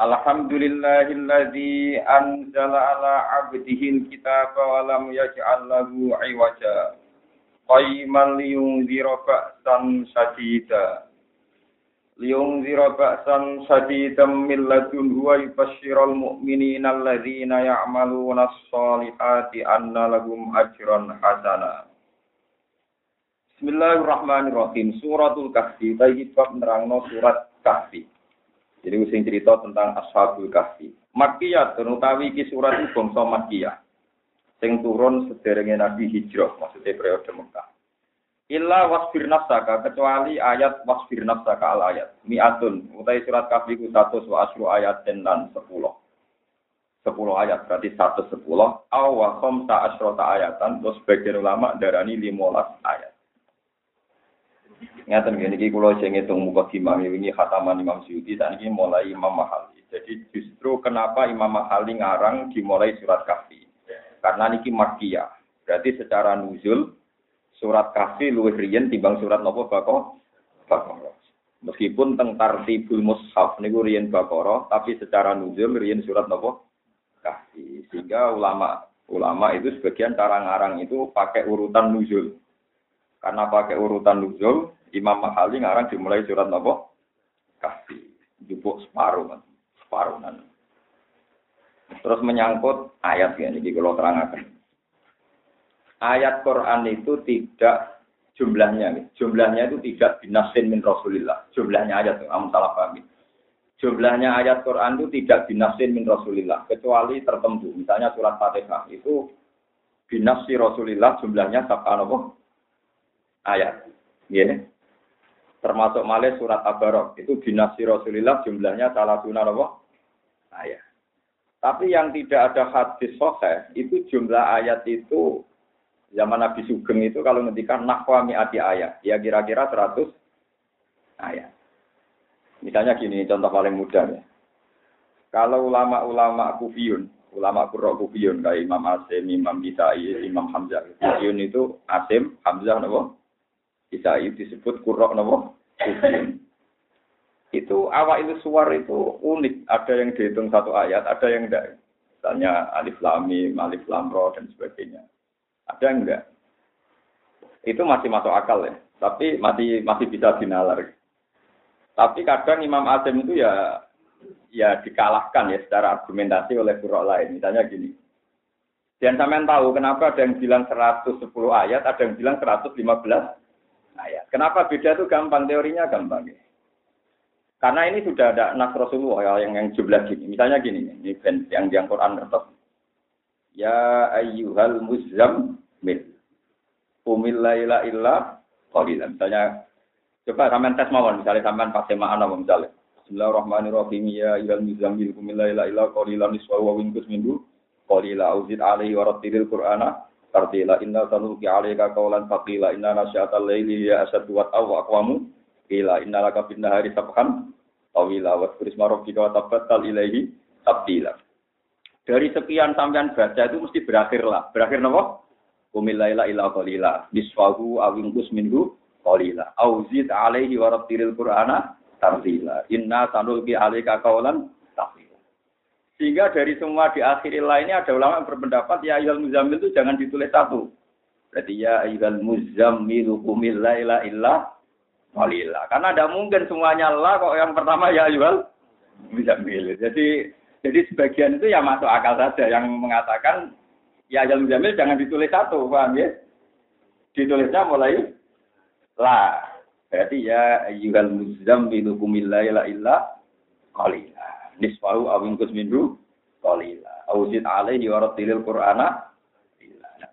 Alhamdulillahilladzi anzala ala abdihi alkitaba wa lam yaj'al lahu 'iwaja. Qayyiman liyunzira ba'san sadida. Liyunzira ba'san sadidan min ladunhu wa yubashshiral mu'minina alladzina ya'maluna as-solihati anna lahum ajran hasana. Bismillahirrahmanirrahim. Suratul Kahfi. Baik bab nerangno surat Kahfi. Jadi sing cerita tentang Ashabul Kahfi. Makkiyah utawi iki surat itu bangsa Makkiyah. Sing turun sederenge Nabi Hijrah, maksudnya periode Mekah. Illa wasfir nafsaka kecuali ayat wasfir nafsaka al ayat. Mi'atun utai surat Kahfi ku 100 wa asru ayat dan 10. 10 ayat berarti 110 aw wa khamsa asrota ayatan terus sebagian ulama darani 15 ayat. Ngeten gini, iki kula sing ngitung muka imam ini khataman Imam dan ini mulai Imam Mahali. Jadi justru kenapa Imam Mahali ngarang dimulai surat Kahfi? Karena niki Makkiyah. Berarti secara nuzul surat Kahfi luwih riyen timbang surat nopo Baqarah. Baqarah. Meskipun teng tartibul mushaf niku riyen Baqarah, tapi secara nuzul riyen surat nopo Kahfi. Sehingga ulama ulama itu sebagian cara ngarang itu pakai urutan nuzul. Karena pakai urutan nuzul, Imam Mahali ngarang dimulai surat nopo Kahfi. Jupuk separuh. Separuh. Terus menyangkut ayat ya, ini kalau terangkan. Ayat Quran itu tidak jumlahnya, jumlahnya itu tidak binasin min Rasulillah. Jumlahnya ayat amun salah paham. Jumlahnya ayat Quran itu tidak binasin min Rasulillah, kecuali tertentu. Misalnya surat Fatihah itu binasi Rasulillah jumlahnya sabka nopo ayat. Ya termasuk malih surat Abarok itu dinasti Rasulullah jumlahnya salah sunnah apa? ayat. Tapi yang tidak ada hadis soheh itu jumlah ayat itu zaman Nabi Sugeng itu kalau ngendikan nahwa mi'ati ayat ya kira-kira 100 ayat. Misalnya gini contoh paling mudah ya. Kalau ulama-ulama kufiyun, ulama kurok kufiyun kayak Imam Asim, Imam Bisai, Imam Hamzah. Kufiyun itu Asim, Hamzah, nabo bisa disebut kurok nopo? Itu awal itu suar itu unik. Ada yang dihitung satu ayat ada yang enggak. Misalnya alif lam mim alif lam ro dan sebagainya. Ada yang enggak? Itu masih masuk akal ya. Tapi masih masih bisa dinalar. Tapi kadang Imam Azim itu ya ya dikalahkan ya secara argumentasi oleh surah lain. Misalnya gini. Dan sampean tahu kenapa ada yang bilang 110 ayat ada yang bilang 115 ayat. Kenapa beda itu gampang, teorinya gampang. Ya. Karena ini sudah ada nas Rasulullah yang yang jumlah gini. Misalnya gini, ini yang di Quran kertas. Ya ayyuhal muzammil. Umil laila illa qalila. Misalnya coba sampean tes mawon, misalnya sampean pas semaan apa misalnya. Bismillahirrahmanirrahim. Ya ayyuhal muzammil umil laila illa qalila wa winkus mindu qalila auzid alaihi wa rattilil qur'ana tartila inna sanulki alaika qawlan faqila inna nasyatal laili ya asadu wa aw aqwamu qila inna laka bin nahari sabhan tawila wa turisma rabbika tabattal ilaihi tabtila. Dari sekian sampean baca itu mesti berakhir lah. Berakhir napa? Kumil laila illa qalila bisfahu awingkus minhu qalila auzid alaihi wa rattilil qur'ana tartila inna sanulki alaika qawlan sehingga dari semua di akhir lainnya ada ulama yang berpendapat ya ayyul muzammil itu jangan ditulis satu. Berarti ya ayyul muzammil kumil la ilaha illa walillah. Karena tidak mungkin semuanya Allah kok yang pertama ya ayyul muzammil. Jadi jadi sebagian itu ya masuk akal saja yang mengatakan ya ayyul muzammil jangan ditulis satu, paham ya? Ditulisnya mulai la. Berarti ya ayyuhal muzammil kumil la ilaha illa walillah nisfahu awingkus minhu qalila. Auzid alaihi wa rattilil qur'ana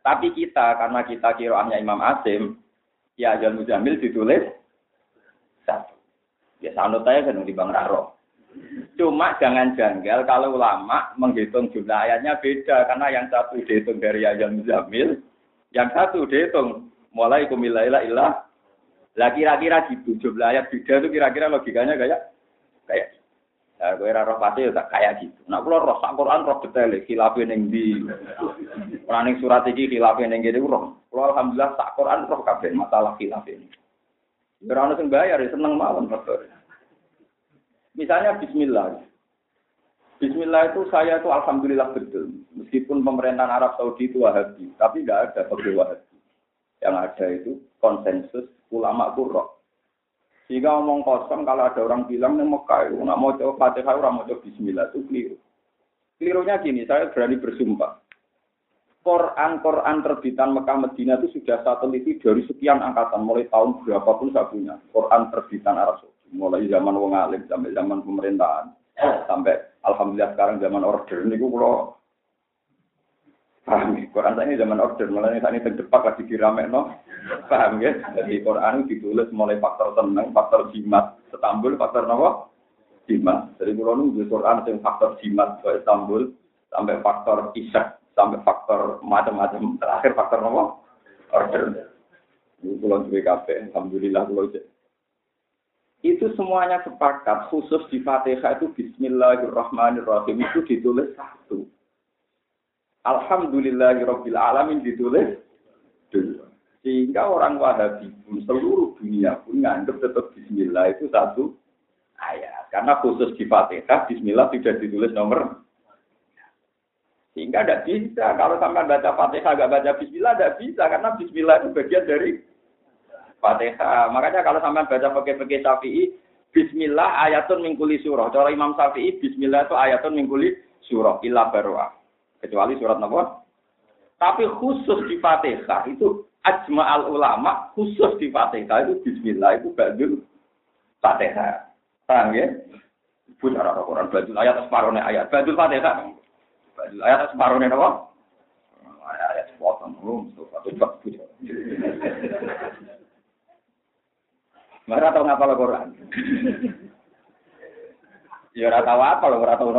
tapi kita karena kita kiroannya Imam Asim, ya Ajal Muzamil ditulis satu. Ya sanut saya kan di Bang Raro. Cuma jangan janggal kalau ulama menghitung jumlah ayatnya beda karena yang satu dihitung dari ayat Muzamil, yang satu dihitung mulai kumilailah ilah. Lah kira-kira gitu jumlah ayat beda itu kira-kira logikanya kayak kayak Ya, gue roh pasti ya kayak gitu. Nah, kalau roh sak Quran roh detail, khilafin yang di, orang surat ini khilafin yang gede roh. Kalau alhamdulillah sak Quran roh kabeh masalah khilafin. Berano sing bayar ya seneng mawon betul. Misalnya Bismillah. Bismillah itu saya itu alhamdulillah betul. Meskipun pemerintahan Arab Saudi itu Wahabi, tapi nggak ada fakir Wahabi. Yang ada itu konsensus ulama kurok. Jika ngomong kosong, kalau ada orang bilang nih Mekah itu nggak mau coba Fatihah, orang mau coba Bismillah itu keliru. Kelirunya gini, saya berani bersumpah. Quran-Quran terbitan Mekah Medina itu sudah saya teliti dari sekian angkatan, mulai tahun berapapun saya punya. Quran terbitan Arab Saudi, mulai zaman wong alim sampai zaman pemerintahan, sampai alhamdulillah sekarang zaman order ini kalau paham ya? Quran ini zaman order, malah ini ini terdepak lagi dirame no, paham ya? Jadi Quran ditulis mulai faktor tenang, faktor jimat, Istanbul, faktor apa? Jimat. Jadi kalau nunggu Quran yang faktor jimat ke Istanbul, sampai faktor isak, sampai faktor macam-macam. Terakhir faktor apa order. Ini pulau BKP alhamdulillah pulau itu semuanya sepakat khusus di Fatihah itu Bismillahirrahmanirrahim itu ditulis satu Alhamdulillahirabbil alamin ditulis dua sehingga orang Wahabi pun seluruh dunia pun nganggap tetap Bismillah itu satu ayat karena khusus di Fatihah Bismillah tidak ditulis nomor sehingga tidak bisa. Kalau sampai baca Fatihah nggak baca Bismillah, tidak bisa. Karena Bismillah itu bagian dari Fatihah. Makanya kalau sampai baca pakai-pakai Syafi'i, Bismillah ayatun mingkuli surah. Cara Imam Syafi'i, Bismillah itu ayatun mingkuli surah. Illa barwa. Kecuali surat apa? Tapi khusus di Fatihah itu ajma al ulama khusus di Fatihah itu Bismillah itu badul Fatihah. Paham ya? Punya orang-orang badul ayat separuhnya ayat. Badul Fatihah. Ayat separuh nih apa? Ayat sepotong belum, satu bab Mereka tahu ngapa lo Quran? Ya ora tahu apa lo, ora tahu.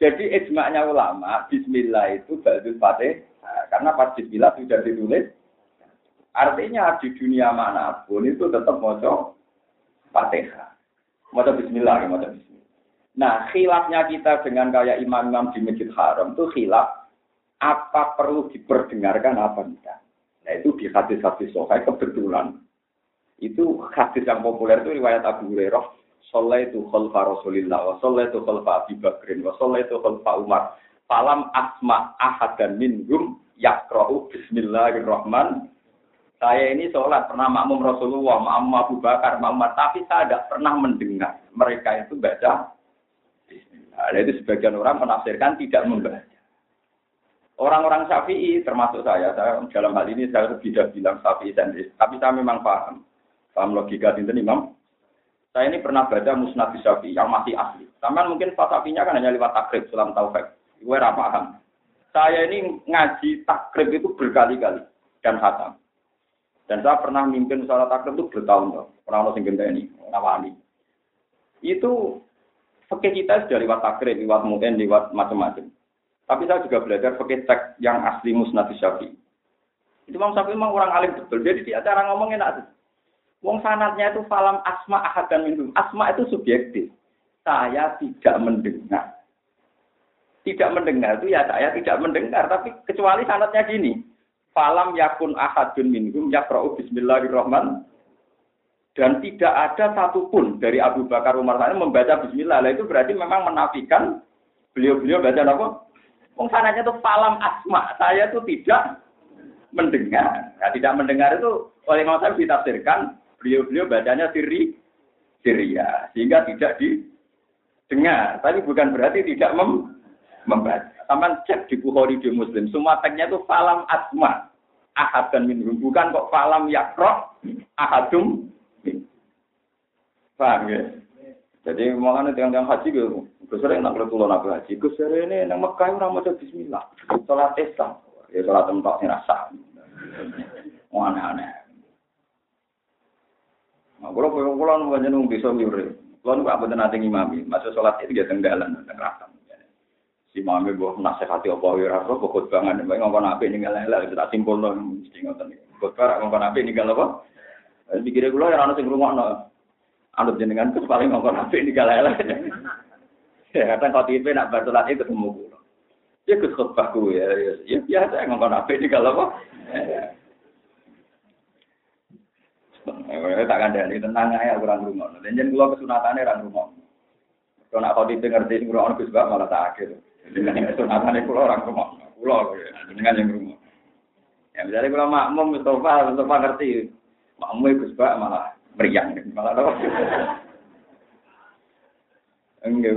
Jadi ijma'nya ulama, Bismillah itu Ba'dul Fatih, karena pas Bismillah sudah ditulis, artinya di dunia mana pun itu tetap mau Fatihah. Mau Bismillah, mau Bismillah. Nah, khilafnya kita dengan kayak imam-imam di Masjid Haram itu khilaf apa perlu diperdengarkan apa tidak. Nah, itu di hadis-hadis sohai kebetulan. Itu hadis yang populer itu riwayat Abu Hurairah. Itu khalfa Rasulillah, wa itu khalfa Abi Bakrin, wa itu khalfa Umar. Falam asma ahad dan minhum yakra'u bismillahirrahman. Saya ini sholat pernah makmum Rasulullah, makmum Abu Bakar, makmum tapi saya tidak pernah mendengar mereka itu baca Nah, itu sebagian orang menafsirkan tidak membaca. Orang-orang Syafi'i termasuk saya, saya dalam hal ini saya tidak bilang Syafi'i sendiri, tapi saya memang paham, paham logika itu Imam. Saya ini pernah baca Musnad Syafi'i yang masih asli. Taman mungkin Syafi'inya kan hanya lewat takrib, sulam taufik. Gue paham. Saya ini ngaji takrib itu berkali-kali dan khatam. Dan saya pernah mimpin sholat takrib itu bertahun-tahun. Pernah orang sing ini, nawani. Itu Fakih kita sudah lewat takrib, lewat mungkin, lewat macam-macam. Tapi saya juga belajar fakih teks yang asli musnad syafi. Itu Imam Syafi'i memang orang alim betul. Jadi di acara ngomongin enak. Wong sanatnya itu falam asma ahad dan minum. Asma itu subjektif. Saya tidak mendengar. Tidak mendengar itu ya saya tidak mendengar. Tapi kecuali sanatnya gini. Falam yakun ahadun minhum yakra'u bismillahirrahmanirrahim dan tidak ada satupun dari Abu Bakar Umar saya membaca Bismillah. Nah, itu berarti memang menafikan beliau-beliau baca apa? Wong sananya itu falam asma. Saya itu tidak mendengar. Nah, tidak mendengar itu oleh Imam saya ditafsirkan beliau-beliau bacanya siri Syria sehingga tidak didengar. Tapi bukan berarti tidak mem membaca. Taman cek di Bukhari di Muslim. Semua teksnya itu falam asma. Ahad dan minhum. Bukan kok falam yakro ahadum Paham ya? Jadi makanya tiang-tiang haji gitu, gue sering nak tulo nak haji, gue ini nang Mekah orang mau Bismillah, sholat Islam, ya sholat tempat ini rasa, aneh-aneh. Nah, kalau pulang pulang bukan jenung bisa nyuri, Kalau nggak betul nanti ngimami, masuk sholat itu dia tenggalan, tenggelam. Si mami buah nasihati apa ya rasa pokok banget, baik ngomong apa ini nggak lele, kita simpul loh, mesti ngotot nih. Khotbah ngomong apa ini nggak apa? Pikirnya gue ya orang sing rumah no, anut jenengan tuh paling ngomong apa ini nggak lele. Ya kadang kau tipe nak bertolat itu ketemu gue. Ya ke khotbah gue ya, ya biasa ngomong apa ini nggak apa? Eh, tak kandani tentang ayah kurang rumah. Dan jangan keluar kesunatannya orang rumah. Kalau nak kau ngerti rumah Gus malah tak akhir. Dengan sunatan itu orang rumah, pulau dengan yang rumah. Ya misalnya kalau makmum Mustafa, Mustafa ngerti, makmum itu sebab malah meriang, malah apa? Enggak,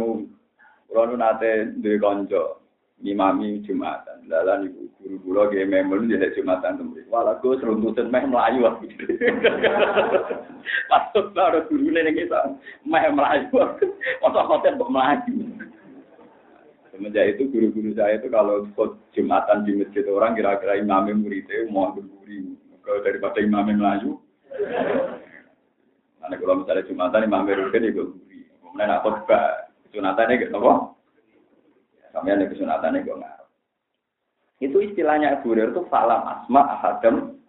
kalau nate dua konco, imami jumatan, dalam ibu guru guru kayak memang jadi jumatan tuh, walau gue seruntutan meh melayu aku. Patut ada guru nenek kita, meh melayu, masa hotel kok melayu. Semenjak itu guru-guru saya itu kalau ikut jumatan di masjid orang kira-kira imamnya muridnya mau berburi. Kalau daripada imamnya melayu. Karena kalau misalnya jumatan imamnya rutin itu berburi. Kemudian aku juga kesunatannya gitu apa? Kami kesunatannya gue ngaruh. Itu istilahnya Abu Hurairah itu falam asma ahadam.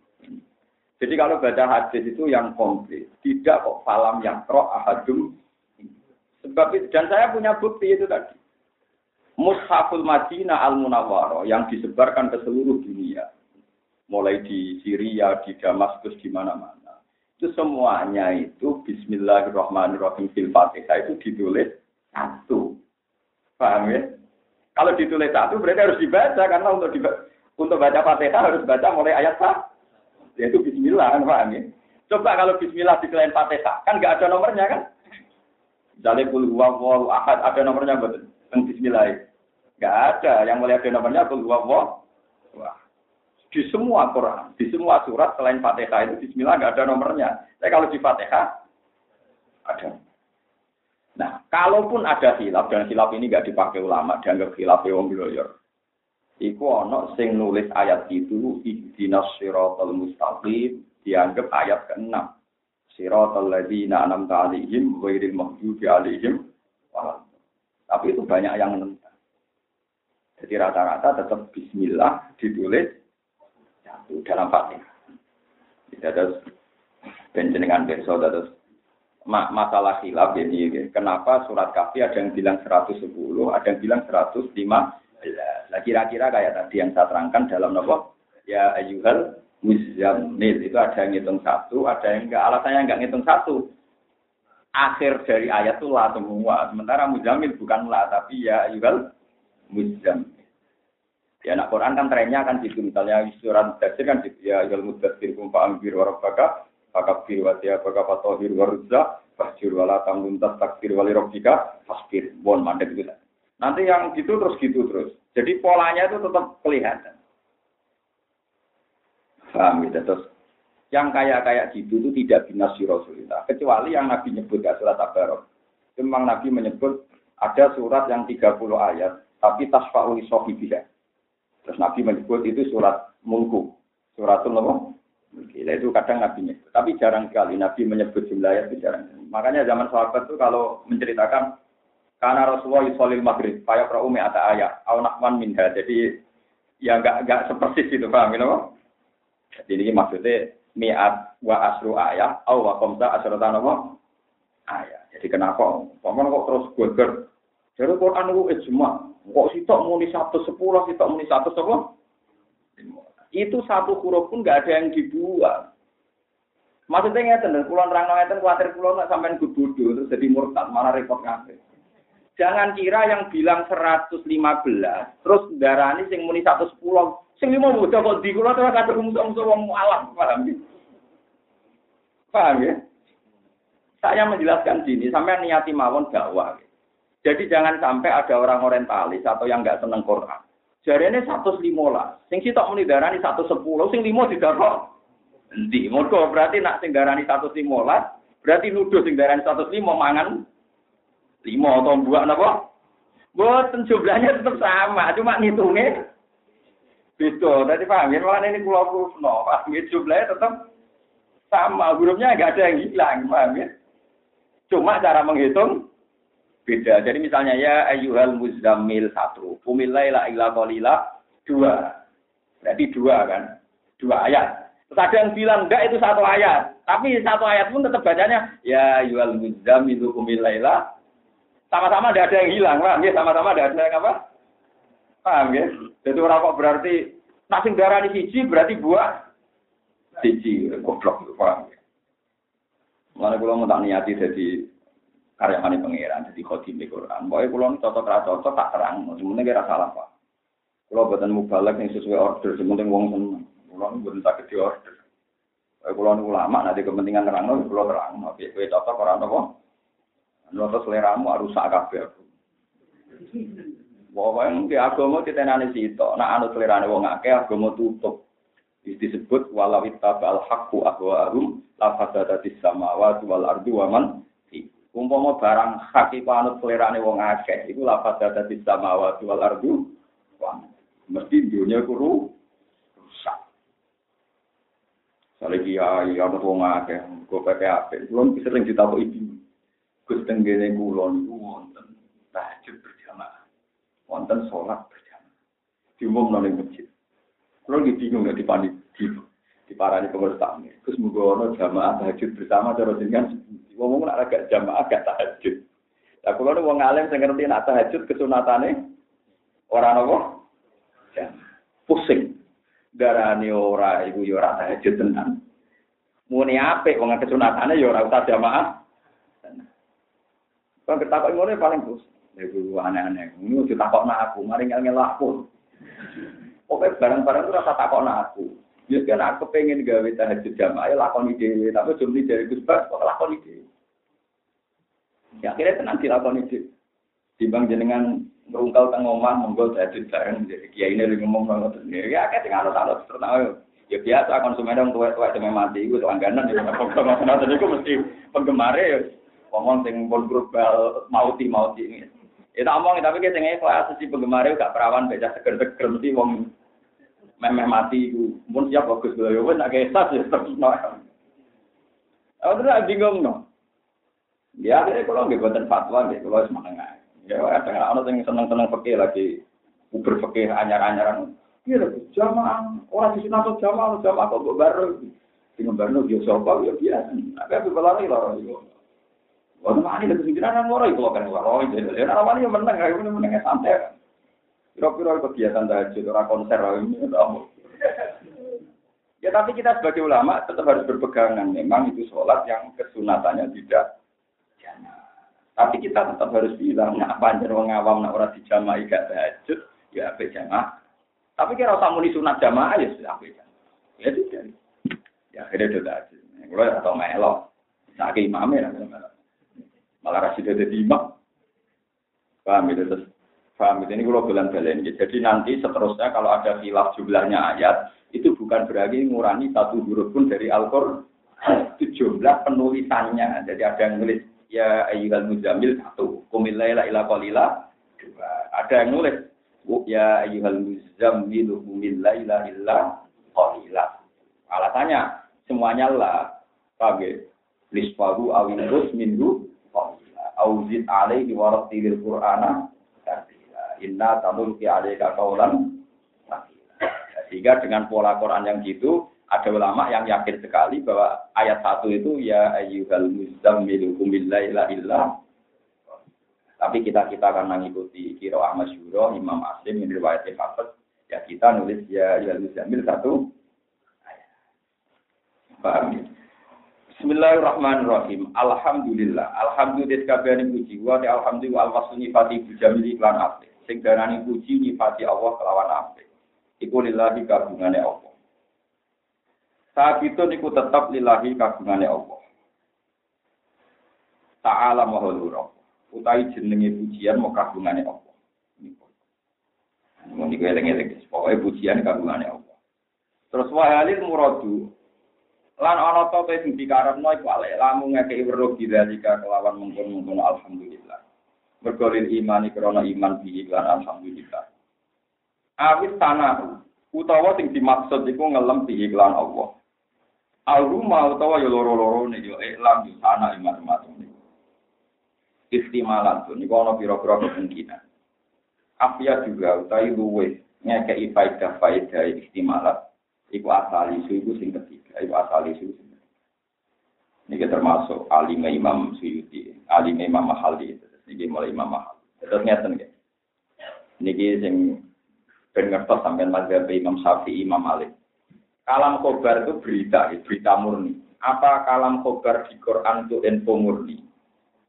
Jadi kalau baca hadis itu yang komplit, tidak kok falam yang pro ahadum. Sebab itu, dan saya punya bukti itu tadi. Mushaful Madinah Al Munawwaro yang disebarkan ke seluruh dunia, mulai di Syria, di Damaskus, di mana-mana. Itu semuanya itu Bismillahirrahmanirrahim fil Fatihah itu ditulis satu. Paham ya? Kalau ditulis satu berarti harus dibaca karena untuk dibaca, untuk baca Fatihah harus baca mulai ayat sah. Yaitu Bismillah kan paham ya? Coba kalau Bismillah di selain Fatihah kan nggak ada nomornya kan? Misalnya kul ahad ada nomornya betul tentang bismillah. Enggak ada yang mulai ada nomornya kul Wah. Di semua Quran, di semua surat selain Fatihah itu bismillah enggak ada nomornya. Tapi kalau di Fatihah ada. Nah, kalaupun ada hilaf dan hilaf ini enggak dipakai ulama, dianggap hilaf wong bloyor. Iku ono sing nulis ayat itu ihdinas siratal mustaqim dianggap ayat ke-6. Siratal ladzina an'amta 'alaihim ghairil maghdubi 'alaihim tapi itu banyak yang menentang. Jadi rata-rata tetap Bismillah ditulis dalam Fatihah. Tidak ada penjenengan besok terus masalah hilaf ini kenapa surat kafi ada yang bilang 110 ada yang bilang 105 nah kira-kira kayak tadi yang saya terangkan dalam nopo ya ayuhal muzammil itu ada yang ngitung satu ada yang enggak alasannya enggak ngitung satu akhir dari ayat itu lah semua. Sementara mujamil bukan lah, tapi ya juga mujamil. Ya anak Quran kan trennya kan gitu. Misalnya surat tafsir kan gitu. Ya yugal mudasir kumpa ambir warabaka. Fakabir watia baka fatohir waruzza. Fasjur wala tamluntas takfir wali robbika. Fasbir. Bon mandek gitu. Nanti yang gitu terus gitu terus. Jadi polanya itu tetap kelihatan. Paham gitu. Terus yang kayak-kayak gitu itu tidak binasi Rasulullah. Kecuali yang Nabi nyebut ya surat Tabarok. Memang Nabi menyebut ada surat yang 30 ayat, tapi tasfa'uli sohibiyah. Terus Nabi menyebut itu surat mulku. Suratul apa? Gila itu kadang Nabi nyebut. Tapi jarang sekali Nabi menyebut jumlah ayat itu jarang. Makanya zaman sahabat itu kalau menceritakan karena Rasulullah yusolil maghrib, payah pra'umi ada ayat, awnakman minha. Jadi ya nggak nggak sepersis itu, paham gitu? Jadi ini maksudnya mi'at wa asru ayat au wa khamsa asratan apa ayat. Jadi kenapa? Paman kok terus geger? Jadi Quran itu ijma. Kok sitok muni satu sepuluh, sitok muni satu sepuluh? Itu satu huruf pun nggak ada yang dibuang. Maksudnya ngeten, dan pulau nerang ngeten, khawatir pulau nggak sampai gududu, terus jadi murtad, malah repot ngapain. Jangan kira yang bilang 115, terus darani sing muni 110, Sing lima muda kok di kula terus kata musuh-musuh wong alam, paham ya? Paham ya? Saya menjelaskan sini, sampai niati mawon dakwah. Jadi jangan sampai ada orang orientalis atau yang nggak seneng Quran. Satu limola, sing sitok muni darani satu sepuluh, sing limo didarok. Di, mergo berarti nak sing darani satu limola, berarti nuduh sing darani satu limo mangan limo atau dua napa? Boten jumlahnya tetap sama, cuma ngitungnya Beda, tadi paham ya, malah ini pulau Kusno, paham ya, jumlahnya tetap sama, hurufnya nggak ada yang hilang, paham ya. Cuma cara menghitung beda. Jadi misalnya ya ayyuhal muzammil satu, kumilaila illa qalila dua. Berarti dua kan? Dua ayat. Terus ada yang bilang enggak itu satu ayat. Tapi satu ayat pun tetap bacanya ya ayyuhal muzammil kumilaila sama-sama tidak ada yang hilang, paham ya? Sama-sama tidak ada yang apa? Paham ya? Jadi orang kok berarti nasi darah di siji berarti buah siji, goblok itu paham ya? Mulai kalau mau tak niati jadi karyawan pangeran, jadi khotim di Quran. Pokoknya kalau cocok rasa cocok tak terang, semuanya kira salah pak. Kalau buatan mubalak yang sesuai order, semuanya wong seneng. Kalau buatan sakit di order. Kalau ulama nanti kepentingan terang, kalau terang, tapi kue cocok orang apa? Noto seleramu harus sak kabeh. Wong ke agama ditenani sito, nak anut selerane wong akeh agama tutup. disebut walau ittabal haqqu ahwa'ahum la fasadatis samawati wal ardi wa man umpama barang hak iku anut selerane wong akeh iku la fasadatis samawati wal ardi mesti dunia kuru rusak. Saleh ya ya wong akeh, kok apik. Belum sering ditakoki ibu. Gus tenggene kulon wonten tahajud berjamaah. Wonten sholat berjamaah. Diumum nang masjid. Kulo nggih bingung nek dipani di diparani pengurus takmir. Gus muga ana jamaah tahajud bersama cara jenengan ngomong nek agak jamaah agak tahajud. Lah kulo wong alim sing ngerti nek tahajud kesunatane ora? Jamaah. Pusing. Darani ora iku ya ora tahajud tenan. Muni apik wong kesunatane ya ora usah jamaah. Kalau ketakok ngono paling. Ya guru aneh-aneh. Takok nak aku, mari ngel aku. Pokoknya barang-barang itu rasa takok nak aku. Ya kan aku pengen gawe tahajud jamaah ya lakoni dhewe, tapi jumlah dari Gus Bas kok lakoni dhewe. Ya akhirnya tenang dilakoni dhewe. Timbang jenengan ngerungkal teng omah monggo tahajud bareng jadi kiai ini ngomong ngono. Ya akeh sing anut-anut terus ya biasa konsumen yang tua-tua cuma mati itu langganan ya penggemar itu mesti penggemar ya ngomong sing pun global mauti mauti ini. Ya tak omong tapi kita nggak kelas si penggemar gak perawan baca seger-seger mesti wong memeh mati ku. Mun siap bagus lho yo nak kesas ya terus no. Aku tuh bingung no. Ya akhirnya kalau nggak buatan fatwa nggak kalau semangat. Ya tengah orang yang seneng-seneng pakai lagi uber pakai anyar-anyaran. Iya, jamaah orang di sini atau jamaah jamaah kok baru. Tinggal baru dia sopa ya biasa. Tapi aku lari lari. Wah, mana ada kesimpulan orang itu kan orang itu. Ya, orang yang menang, kayak ini menangnya santai. Kira-kira kegiatan tahajud, orang konser, ini Ya tapi kita sebagai ulama tetap harus berpegangan. Memang itu sholat yang kesunatannya tidak. Tapi kita tetap harus bilang, nah panjang orang awam, nah orang dijamah gak tahajud, ya apa jamaah. Tapi kira usah muni sunat jamaah ya sudah apa jamaah. Ya tidak. Ya akhirnya sudah tahajud. Kalau atau melok, nah imamnya, malah kasih jadi imam. Paham itu terus. Paham ini kalau bulan balen. Jadi nanti seterusnya kalau ada khilaf jumlahnya ayat itu bukan berarti ngurangi satu huruf pun dari Al-Qur'an. Itu jumlah penulisannya. Jadi ada yang nulis ya ayyuhal muzamil satu, kumilaila ila qalila. Ada yang nulis ya ayyuhal muzamil kumilaila illa qalila. Alasannya semuanya lah. Ya? Lisfahu awinus minggu auzid alaihi wa rattilil qur'ana inna tamulki alaika qaulan sehingga dengan pola Quran yang gitu ada ulama yang yakin sekali bahwa ayat satu itu ya ayyuhal muzammilu kumillaila illa tapi kita kita akan mengikuti kiro Ahmad Syuro, Imam Aslim yang riwayat Hafiz ya kita nulis ya ayyuhal muzammil satu ayat. Paham ya? Bismillahirrahmanirrahim. Alhamdulillah. Alhamdulillah kabehane puji wa alhamdulillah alwasu nifati bujamili lan apik. Sing darani puji nifati Allah kelawan apik. Iku lillahi kagungane Allah. Saat itu niku tetap lillahi kagungane Allah. Ta'ala mahulura. Utai jenenge pujian mau kagungane Allah. Mau niku eling-eling. Pokoknya pujian kagungane Allah. Terus wahalil muradu Lan ana to te sing dikarepno iku ale lamun ngekeki weruh didalika kelawan mungkon-mungkon alhamdulillah. Mergo lil imani krana iman bi lan alhamdulillah. Awis tanah utawa sing dimaksud iku ngelem bi iklan Allah. Al-rumah utawa ya loro-loro ne yo iklan di sana iman-iman niku. istimalatun iku ana pira-pira kemungkinan. Afia juga utawi luwe ngekei faidah faidah istimalat iku asal isu iku sing ketiga iku asal isu. Ini termasuk alim Imam Suyuti, alim Imam Mahali, ini mulai Imam Mahali. Terus ngeten nggih. Niki sing ben ngertos sampean mazhab Imam Syafi'i, Imam Malik. Kalam khobar itu berita, berita murni. Apa kalam khobar di Quran itu info murni?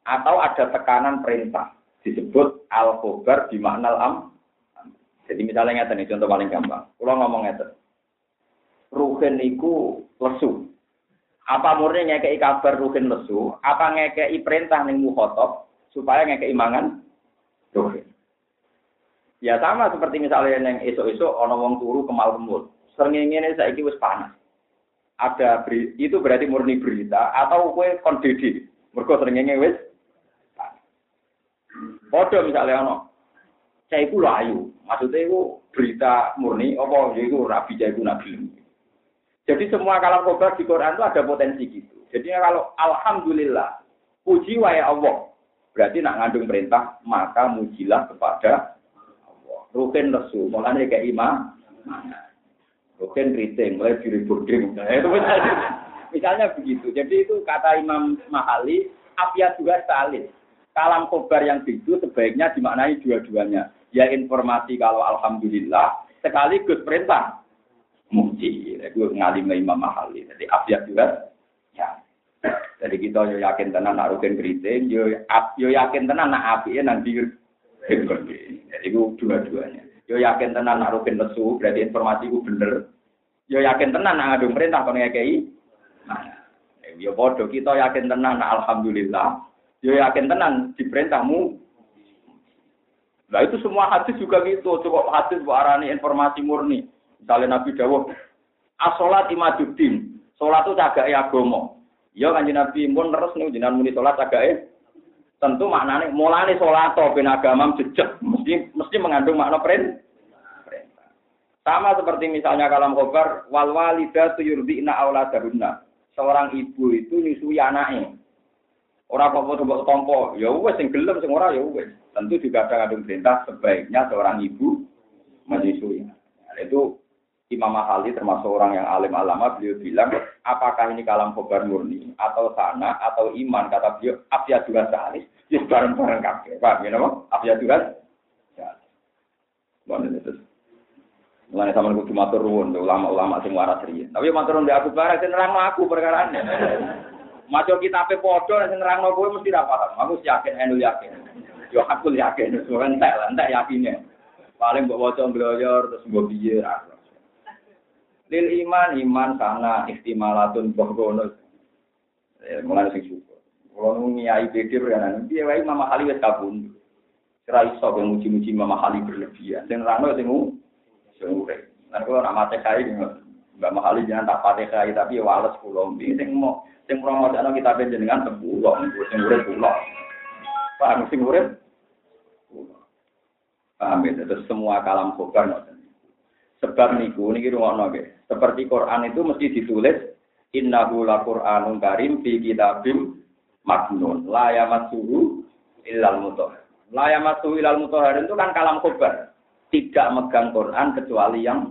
Atau ada tekanan perintah? disebut al khobar di makna am. Jadi misalnya ngeten nih contoh paling gampang. Kalau ngomong ngeten. Ruhin iku lesu. Apa murni ngekei kabar ruhin lesu? Apa ngekei perintah ning mukhotob supaya ngekei mangan ruhin? Ya sama seperti misalnya yang esok-esok ono wong turu kemal kemul. Ini saya wis panas. Ada beri, itu berarti murni berita atau kue kondisi. Mereka sering wis Podo misalnya ono. Saya itu layu. Maksudnya itu berita murni, apa ya itu rabi itu nabi. Jadi semua kalam kobar di Quran itu ada potensi gitu. Jadi kalau Alhamdulillah, puji wa Allah. Berarti nak ngandung perintah, maka mujilah kepada Allah. Rukin lesu, mulanya kayak imam. Rukin keriting, mulai diri burding. Misalnya, misalnya begitu. Jadi itu kata Imam Mahali, apiat juga salin kalam kobar yang itu sebaiknya dimaknai dua-duanya. Ya informasi kalau alhamdulillah sekaligus perintah muji. Itu ngalim Imam Mahali. Jadi abiat juga ya. Jadi kita yo yakin tenan nak rugen keriting, yo yo yakin tenan nak api nanti Jadi itu dua-duanya. Yo yakin tenan nak rugen lesu, berarti informasi itu bener. Yo yakin tenan nak ngadu perintah kon ngekei. Nah, yo bodoh kita yakin tenan nak alhamdulillah Yo yakin tenan diperintahmu. Nah itu semua hadis juga gitu. Coba hadis buat arani informasi murni. Misalnya Nabi Dawud, asolat imaduddin. Sholat itu cagai agama. Ya kan Nabi pun terus nih jenengan muni sholat cagai. Tentu maknanya mulane sholat atau ben agama jejak mesti mesti mengandung makna perintah. Sama seperti misalnya kalam khobar wal walidatu yurdina auladahunna. Seorang ibu itu nyusui anaknya. Orang apa coba tompo, ya wes sing gelem sing ora ya wes. Tentu juga ada kandung perintah sebaiknya seorang ibu menyusui. Nah, itu Imam Mahali termasuk orang yang alim alama beliau bilang apakah ini kalam khobar murni atau sana atau iman kata beliau juga sehari ya bareng-bareng kakek paham ya nama afya juga Mana itu Mulai sama kudu matur nuwun ulama-ulama sing waras riyen. Tapi matur nuwun aku bareng sing nerang aku perkara Maca kitabe padha sing nerangno kowe mesti paham. Aku yakin enu yakin. Yo aku yakin, wis entek lah, yakine. Paling mbok waca ngloyor terus mbok piye ra. Lil iman iman sana istimalatun bahrono. Ya mulai sing syukur. Kalau ngiyai pikir ya nanti piye wae Mama Ali wis kabun. Kira iso kok muji-muji Mama Ali berlebihan. Sing nerangno sing urip. Nah kalau nama TKI Mbak Mahali jangan tak pakai tapi wales pulau. Ini sing mau Sing promosakno kita jenengan sepuluh, sing urip pulau. Paham sing urip? Paham ya, terus semua kalam khobar. Sebab niku niki rungokno nggih. Seperti Quran itu mesti ditulis innahu laqur'anun karim fi kitabim maknun la yamassuhu illal mutahhar. La yamassuhu illal mutahhar itu kan kalam khobar. Tidak megang Quran kecuali yang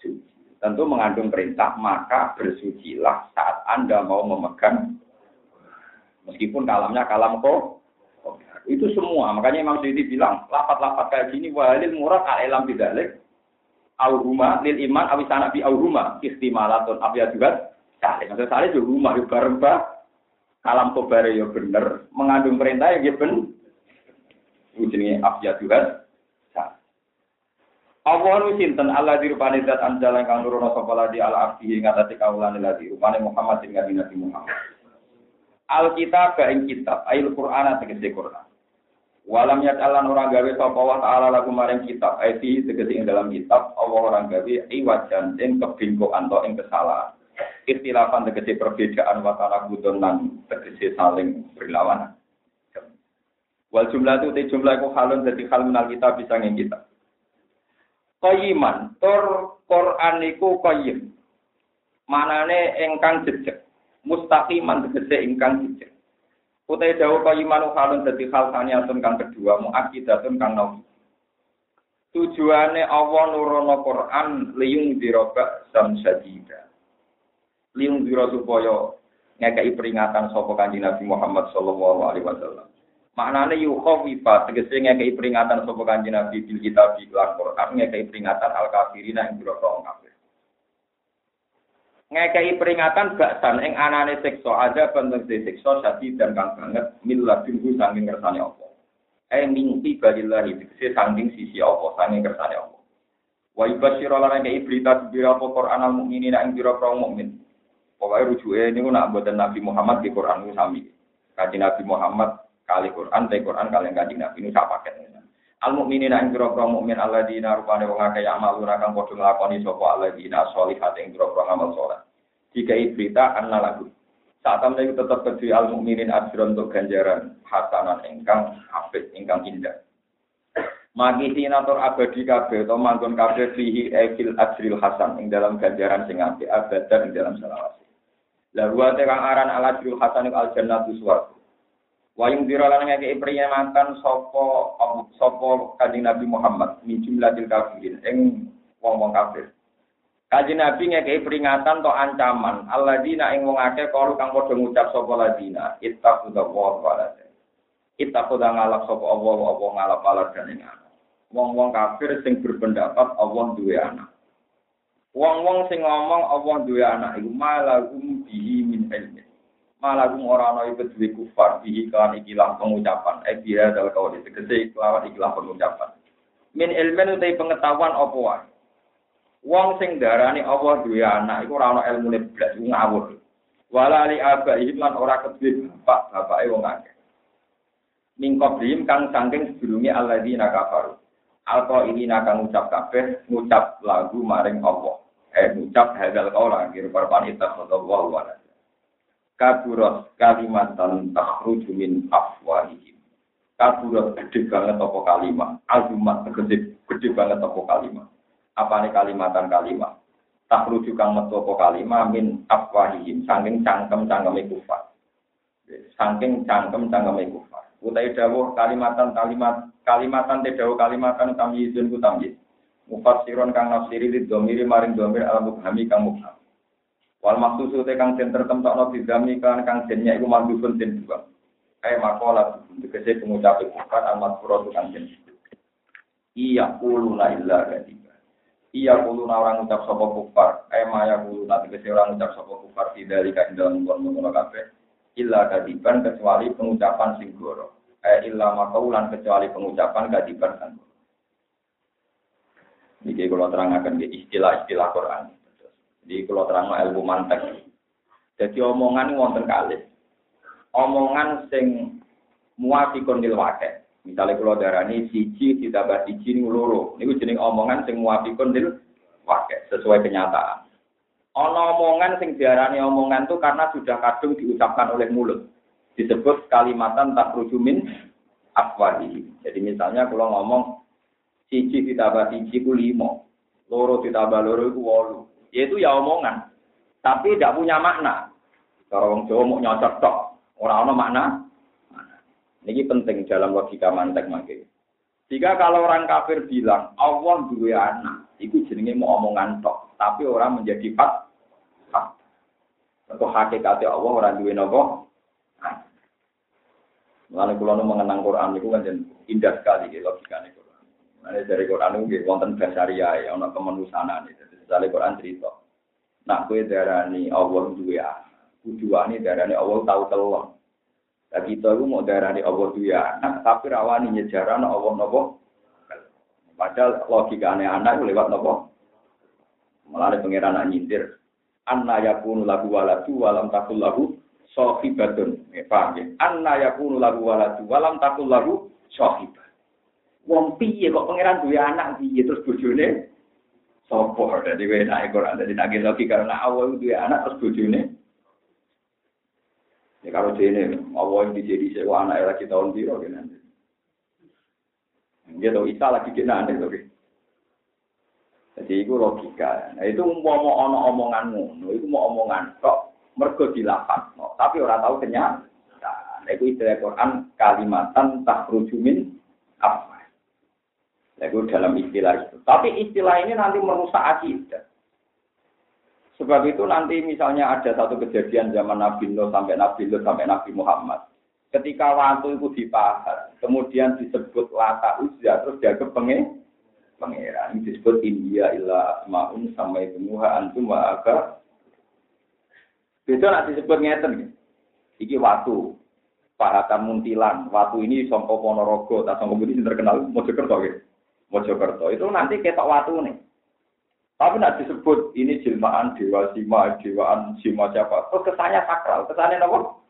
suci tentu mengandung perintah, maka bersucilah saat Anda mau memegang, meskipun kalamnya kalam kok. Itu semua, makanya Imam Syuuti bilang, lapat-lapat kayak gini, walil murad al-ilam bidalik, auhuma lil iman awisana bi auhuma istimalatun abya juga salih. Maksud salih juga rumah, juga bareng kalam kobare ya bener, mengandung perintah ya bener. Ujungnya abya juga Allah nu sinten Allah di rupane zat anjala kang nurono sapa ladi al abdi ing atase kaulane ladi rupane Muhammad ing Nabi Muhammad. Alkitab ing kitab ayil Quran tegese Quran. Walam yatalan orang gawe sapa wa taala lagu maring kitab ayati tegese ing dalam kitab Allah orang gawe iwajan ing kebingkokan to ing kesalahan. Ikhtilafan tegese perbedaan wa ta'ala budon lan tegese saling berlawanan. Wal jumlah itu jumlah ku halun dadi hal minal kitab bisa ing kitab. Qayiman, tur Quran iku qayyim. Manane ingkang jejeg. Mustaqiman tegese ingkang jejeg. Utai dawu imanu halun dadi hal saniyatun kang kedua muakidatun kang nawi. Tujuane Allah nurono Quran liyung diroba sam sadida. Liyung diro supaya ngekei peringatan sapa kanjeng Nabi Muhammad sallallahu alaihi wasallam. Maknane yukhawifa tegese ngekei peringatan sapa kanjeng Nabi bil kitab di Quran ngekei peringatan al kafirina ing biro. Ngekei peringatan baksan ing anane siksa ada bentuk siksa sadi dan kang banget milladunhu saking kersane apa. Eh mimpi balillahi tegese saking sisi apa saking kersane apa. Wa ibasyiru lan ngekei berita biro Quran al mukminina ing biro mukmin. Pokoknya rujuknya ini nak buatan Nabi Muhammad di Quran itu sami. Kaji Nabi Muhammad kali Quran, tapi Quran kalian kaji Nabi ini sak paket. Al mukminin ing pira-pira mukmin alladzina rupane wong akeh yang maluna kang padha nglakoni sapa alladzina sholihat ing pira-pira amal saleh. Jika berita anna lagu. Saat temen itu tetap kedui al mukminin ajron untuk ganjaran hasanan ingkang apik ingkang indah. Magi sinatur abadi kabeh atau manggon kabeh fihi ekil ajril hasan ing dalam ganjaran sing apik abadan ing dalam selawat. Lalu ada kang aran ala jurul hasan al jannatu suwarga. Wayung dira lan ngeke peringatan sopo sopo kanjeng Nabi Muhammad min jumlatil kafirin ing wong-wong kafir. Kanjeng Nabi ngeke peringatan to ancaman alladzina ing wong akeh kalu kang padha ngucap sapa ladina ittaqullaha wa la Ittaqulla ngalap sapa Allah apa ngalap alat ing Wong-wong kafir sing berpendapat Allah duwe anak. Wong-wong sing ngomong Allah duwe anak iku malagum bihi min ilmi. Malagum ora ana iku duwe kufar bihi kan ikilah pengucapan. Eh biha dal kau tegese kelawan ikilah pengucapan. Min ilmen utai pengetahuan apa wae. Wong sing darani Allah duwe anak iku ora ana ilmune blas ngawur. Wala li abaihi lan ora kedue bapak bapake wong akeh. Mingkobrim kang saking sedurunge alladzina kafaru. Alko ini nakang ngucap kabeh ngucap lagu maring Allah eh ngucap hadal kaula kira parpan ittakhadallahu walad kaburat kalimatan takhruju min afwahihim. Kaburat gede banget apa kalimat azumat gede gede banget apa kalimat apa nih kalimatan kalimat takhruju kang metu apa kalimat min afwahihim. Saking cangkem cangkeme kufar saking cangkem cangkeme kufar. Utai dawuh kalimatan kalimat kalimatan te dawuh kalimatan tamyizun ku tamyiz mufassiron kang nafsiri domiri maring domir al mubhami kang wal maksusu te kang den tertemtokno bidami kan kang jennya iku mandhufun den dua. Kae makola tegese pengucap kufar al makfuro kang den iya kuluna illa kadiba iya kuluna orang ucap sapa kufar. Kae maya kuluna tegese orang ucap sapa kufar tidak ing dalam ngono kabeh. Illa kadiban kecuali pengucapan sing goro. Eh illa makaulan kecuali pengucapan kadiban kan ini kalau terangkan istilah-istilah Quran. Jadi kalau terang ilmu mantek. Jadi omongan wonten kali. Omongan sing muafikun lil wake. Misalnya kalau ini siji ditambah siji ini loro. Ini jenis omongan sing muafikun lil wake sesuai kenyataan. Ono omongan sing diarani omongan itu karena sudah kadung diucapkan oleh mulut. Disebut kalimatan tak rujumin afwadi. Jadi misalnya kalau ngomong Siji ditambah siji ku limo. Loro ditambah loro ku wolu. Yaitu ya omongan. Tapi tidak punya makna. Kalau orang Jawa mau nyocok tok. Orang ono makna. Ini penting dalam logika mantek makin. Jika kalau orang kafir bilang Allah dua anak, itu jenenge mau omongan tok, tapi orang menjadi. Fak. Atau hakikatnya Allah orang dua nopo. Lalu kalau mengenang Quran itu kan indah sekali logikanya. Nah, dari Quran itu wonten basaria ya, ono kemanusiaan itu. Misalnya Quran cerita, nak kue darani Allah dua tujuan ini darani Allah tahu telur. Nah kita itu mau darani Allah dua anak, tapi rawani nyejaran Allah nopo. Padahal logika anak lewat nopo. Malah pangeran nyindir. Anna yakunu lagu waladu walam takul lagu sohibatun. Eh, paham ya? Anna yakunu lagu waladu walam takul lagu sohibat. Wong piye kok pangeran duwe anak piye terus bojone sapa dadi enak Quran dadi nak lagi karena awal duwe anak terus bojone Ya kalau jene awal dijadi sewa anak lagi tahun biru kan nanti. Dia tahu Isa lagi kena nanti tuh. Jadi itu logika. Nah itu mau mau ono omonganmu, itu mau omongan kok mergo dilafat, tapi orang tahu kenyataan. Itu istilah Quran kalimatan tak min apa. Itu dalam istilah itu. Tapi istilah ini nanti merusak akidah. Sebab itu nanti misalnya ada satu kejadian zaman Nabi Nuh sampai Nabi Nuh sampai Nabi Muhammad. Ketika waktu itu dipahar, kemudian disebut lata uzza, terus dia ke pangeran. Ini disebut India illa asma'un sama itu muha antum wa aga. Itu nanti disebut ngeten. Iki waktu. Pahatan Muntilan. Waktu ini Songko Ponorogo. Tak Songko ini terkenal. Mojokerto. Mojokerto. Itu nanti ketok waktu nih. Tapi nak disebut ini jelmaan dewa sima, dewaan sima siapa. Terus kesannya sakral, kesannya apa?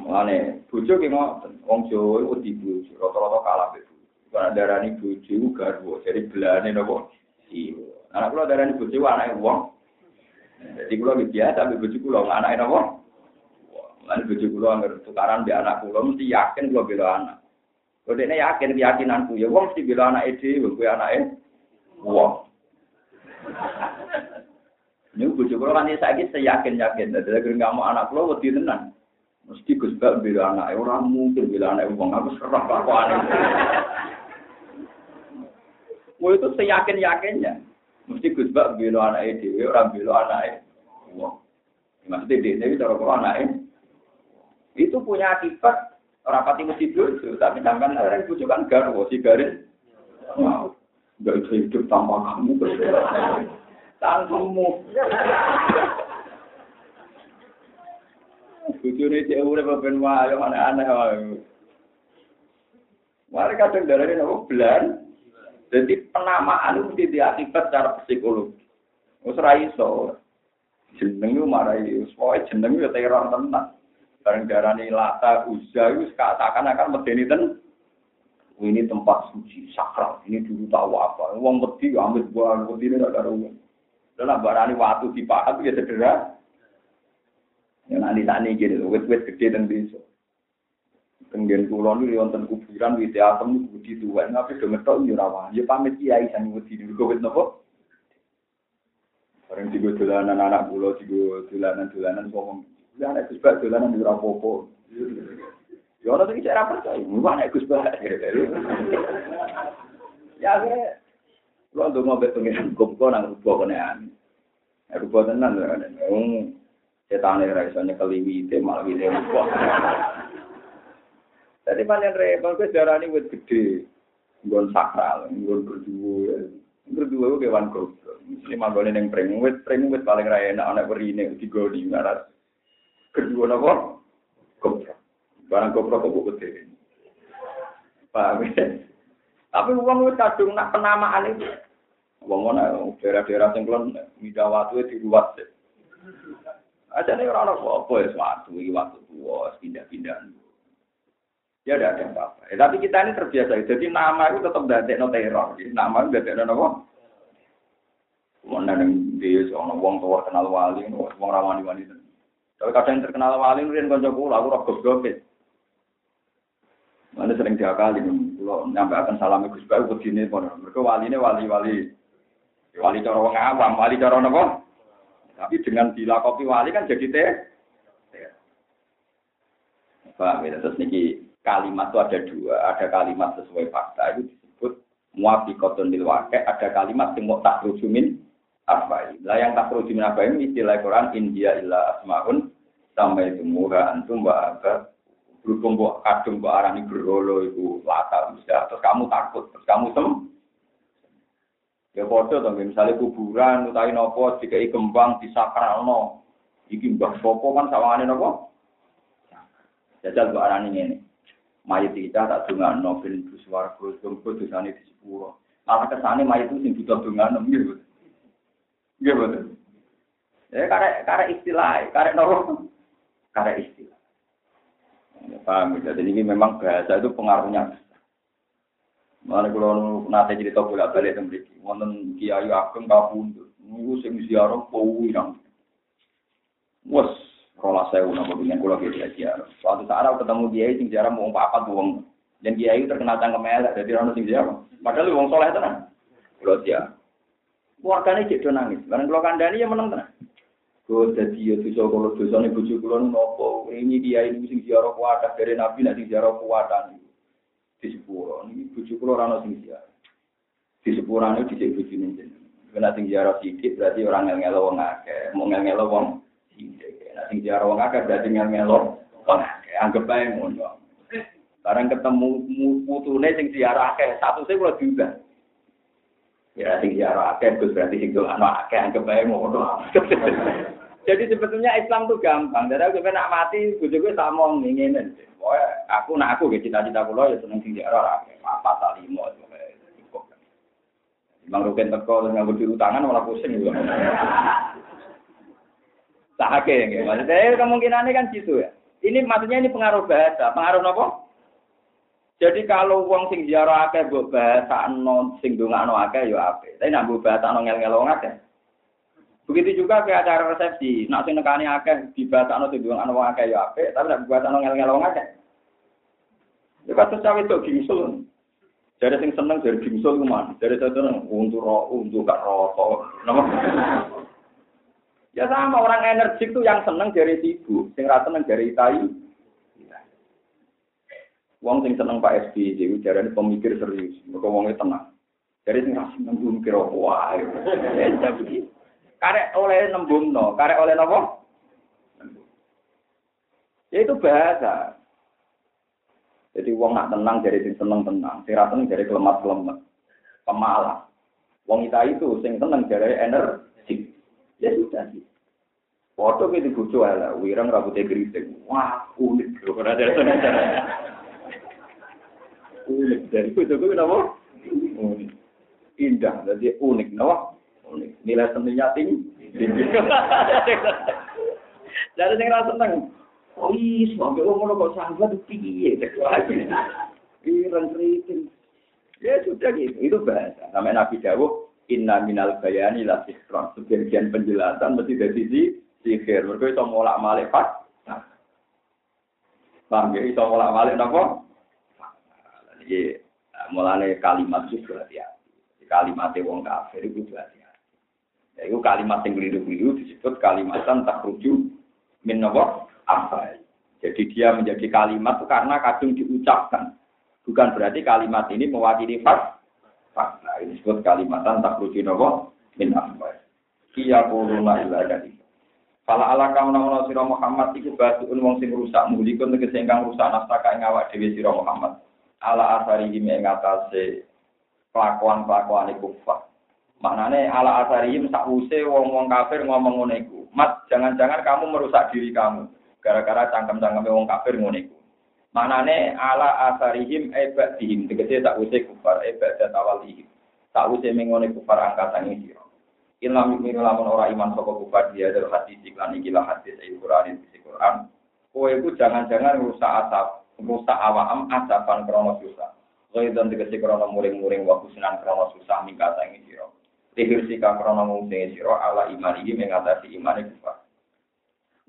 Mulane bojo ki ngoten, wong Jawa iku di bojo, rata-rata kalah bojo. Karena darani bojo garwa, jadi belane napa? Iya. Anak kula darani bojo anake wong. Jadi kula biasa be bojo kula anake napa? Mulane bojo kula anggere tukaran be anak kula mesti yakin kula bela anak. Kalau dia yakin keyakinanku ya, wong mesti bela anak ide, gue anaknya Wah. Ini bujuk kalau kan saya seyakin yakin, jadi kalau nggak mau anak lo wedi tenan. Mesti Gus Bak bila anak orang mungkin bila anak uang aku serah aneh. Mau itu seyakin yakinnya. Mesti Gus Bak bila anak dewi orang bila anak uang. Maksudnya dia itu cara anak itu punya akibat rapati mesti bojo, tapi sampai orang bojo kan garwo si garis. Wow. Gak bisa hidup tanpa kamu. Tanpamu. Bujune cek urip ben wae aneh-aneh wae. Mari kadang darane nopo belan. Jadi penamaan itu mesti diakibat secara psikologi. Wis ra iso. Jeneng marai pokoke jeneng yo teror. Bareng darani lata uzza itu seakan-akan medeni ten. Ini tempat suci sakral. Ini dulu tahu apa. Uang beti ambil buah beti ini ada uang dan barani waktu di pahat ya cedera ya nanti nanti gini. Wet gede dan bisa Tenggen kulon itu wonten kuburan wit atom budi tua tapi do ngetok yo rawan ya pamit kiai sang wedi niku wit napa Bareng tiga dolanan anak pulau, tiga dolanan-dolanan ngomong, ya anak sebab dolanan di rapopo. Ya orang iki cara percaya, mana Gus Bah. Ya lu untuk mau bet pengiran kumpul nang rubah kenean. Rubah tenan ya, ngomong setan ora iso nyekeli wite malah wite rubah. Tadi panen repot gue darani wit gede, nggon sakral, nggon berdua. Berdua gue kewan goblok. Mesti manggone ning pring wit, pring wit paling ra enak ana werine digoni ngaras. Kedua napa? Goblok. Barang goblok kok buku dhewe. Paham ya? Tapi uang itu kadung nak penamaan itu. Uang mana daerah-daerah yang kelon midawatu diluat sih. Aja nih orang orang apa ya suatu waktu tua pindah-pindah. Ya udah ada apa-apa. Eh, tapi kita ini terbiasa. Jadi nama itu tetap dari no teror. Nama itu dari no apa? Mana yang dia seorang uang tua kenal wali, uang ramani wali. Tapi kadang terkenal wali, rian konco kula, aku roh goblok Mana sering diakali, kalau nyampe akan salam Gus Bayu begini, mereka wali ini wali-wali, wali cara wong awam, wali cara apa? Tapi dengan dilakopi wali kan jadi teh. Paham ya? Terus niki kalimat itu ada dua, ada kalimat sesuai fakta itu disebut muafiqatun lil ada kalimat yang tak rujumin apa Lah yang tak rujumin apa ini istilah Quran India illa asmaun sampai semua antum wa berhubung buat kadung buat arah ini berholo itu lata bisa terus kamu takut terus kamu sem. Ya foto tuh misalnya kuburan utai nopo jika kembang di sakral no iki mbah sopo kan sawangane nopo? Jajal buat arah ini mayat kita tak dengar no ben tunggu dosane di sepuro. Malah kesane mayat itu sing butuh dengar no gitu gitu ya karena karena istilah karena nopo karena istilah Ya, paham ya? Jadi ini memang bahasa itu pengaruhnya. Mana kalau nanti cerita bolak balik dan beri, wonten kiai ageng kabundut, nunggu sing ziarah powi nang. Wes, rola saya nama dengan kalau dia ziarah. Suatu saat aku ketemu dia sing ziarah mau apa wong. Dan kiai terkenal cangkem jadi orang sing ziarah. Padahal wong soleh tenan. Kalau dia, keluarganya cek nangis. Barang kalau kandani ya menang tenan. Kau jadi ya dosa kalau dosa nih bojo kula nopo. Ini dia ini sing ziarah kuat dari Nabi nanti ziarah kuatan di sepuro. Bojo kula ora ono sing ziarah. Di sepuro itu di bojo jenengan. Kena sing ziarah sedikit berarti orang ngel-ngelo wong akeh. Mau ngel-ngelo wong sithik. Nah sing ziarah wong akeh berarti ngel-ngelo wong akeh. Anggap ae ngono. Barang ketemu putune sing ziarah akeh, satu sing kula diubah. Ya sing ziarah akeh berarti sing doa akeh anggap ae ngono. Jadi sebetulnya Islam tuh gampang. Jadi aku nak mati, gue juga sama nginginin. Pokoknya aku nak aku gitu cita-cita kulo ya seneng sing diarah apa tak limo itu cukup. Bang Rukin teko dengan berdiri tangan malah pusing juga. Tak ake ya, maksudnya kemungkinannya kan gitu ya. Ini maksudnya ini pengaruh bahasa, pengaruh apa? Jadi kalau wong sing ziarah akeh bahasa non sing dongakno akeh ya apik. Tapi nak mbok bahasa ngel-ngelo akeh Begitu juga ke acara resepsi, nak sing nekani akeh dibasakno tujuan ana wong akeh ya apik, tapi nak dibasakno ngel-ngel wong akeh. Ya kados cawe itu gingsul. Jadi sing seneng dari gingsul ku man, dari seneng untuk ro, untuk gak rokok. Ya sama orang energik tuh yang seneng dari sibuk, sing ra seneng dari tai. Wong sing seneng Pak SBY, jarane pemikir serius, mergo wonge tenang. Dari sing ra seneng mikir wae. Ya. Karek oleh nembung no, karek oleh nopo? Ya itu bahasa. Jadi wong nak tenang jadi sing seneng tenang, sing ra seneng jadi kelemat kelemat, pemalas. Wong kita itu sing seneng jadi energi. Ya sudah sih. Foto gitu bojo ala, wirang rambutnya keriting. Wah, unik. Ora ada Unik dari bojo gue kenapa? Unik. Indah, jadi unik, kenapa? Nilai seninya tinggi. Jadi sing ra seneng. Oh iya, sampai wong ngono kok sahabat piye Ireng kriting. Ya sudah gitu, itu bahasa. Namanya Nabi Dawuh, inna minal bayani la sikron. Sebagian penjelasan mesti dari sisi sihir. Mereka itu molak malik fat. Paham ya? Itu molak malik apa? Jadi, mulanya kalimat itu berhati-hati. Kalimatnya wong kafir itu berhati Ya, itu kalimat yang keliru-keliru disebut kalimatan tak rujuk min apa. Jadi dia menjadi kalimat itu karena kadung diucapkan. Bukan berarti kalimat ini mewakili fak. Fakta ini disebut kalimatan tak rujuk nopo min apa. Kia kuruna ila dari. Fala ala kamu nama siro Muhammad iku batuun wong sing rusak mulikun tegese ingkang rusak nastaka ing awak dhewe sira Muhammad. Ala asari ing atase kelakuan-kelakuan kufar. Maknane ala asarihim sakwuse wong-wong kafir ngomong ngono iku. Mat, jangan-jangan kamu merusak diri kamu gara-gara cangkem-cangkem wong kafir ngono iku. Maknane ala asarihim ibadihim tegese sakwuse kufar ibadat awalihim. Sakwuse mengone kufar angkatan iki. Ilmu mikir lamun ora iman saka kufar dia dari hadis iklan iki lah hadis di Quran. Kowe iku jangan-jangan rusak asap, rusak awam asapan krono susah. Ghaidan tegese krono muring-muring wa kusnan krono susah mingkata ing sira. Sihir sika krono mungsengi siro ala iman ini mengatasi iman itu kufar.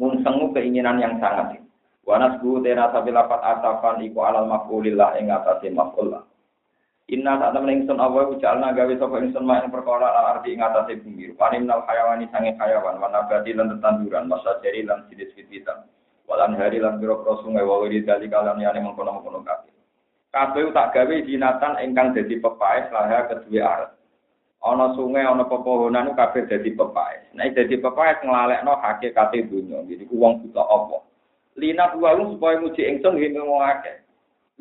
Mungsengu keinginan yang sangat ini. Wanas bu tena sabi lapat asafan iku alal mafulillah ing mafullah. Inna tak temen ingsun Allah ujalna gawe sapa ingsun mak ing perkara al ardi ing bumi. Panim nal hayawani sange hayawan wan nabati lan tetanduran masa jari lan sidis fititan. Walan hari lan biro-biro sungai wa wiri dali kalan yane mengkono-mengkono kabeh. Kabeh tak gawe jinatan ingkang dadi pepaes laha kedua arat ana sungai ana pepohonan kabeh dadi pepaes. Nek dadi pepaes nglalekno hakikate dunya. Jadi ku wong buta? Lina buwalu supaya muji ingsun nggih wong akeh.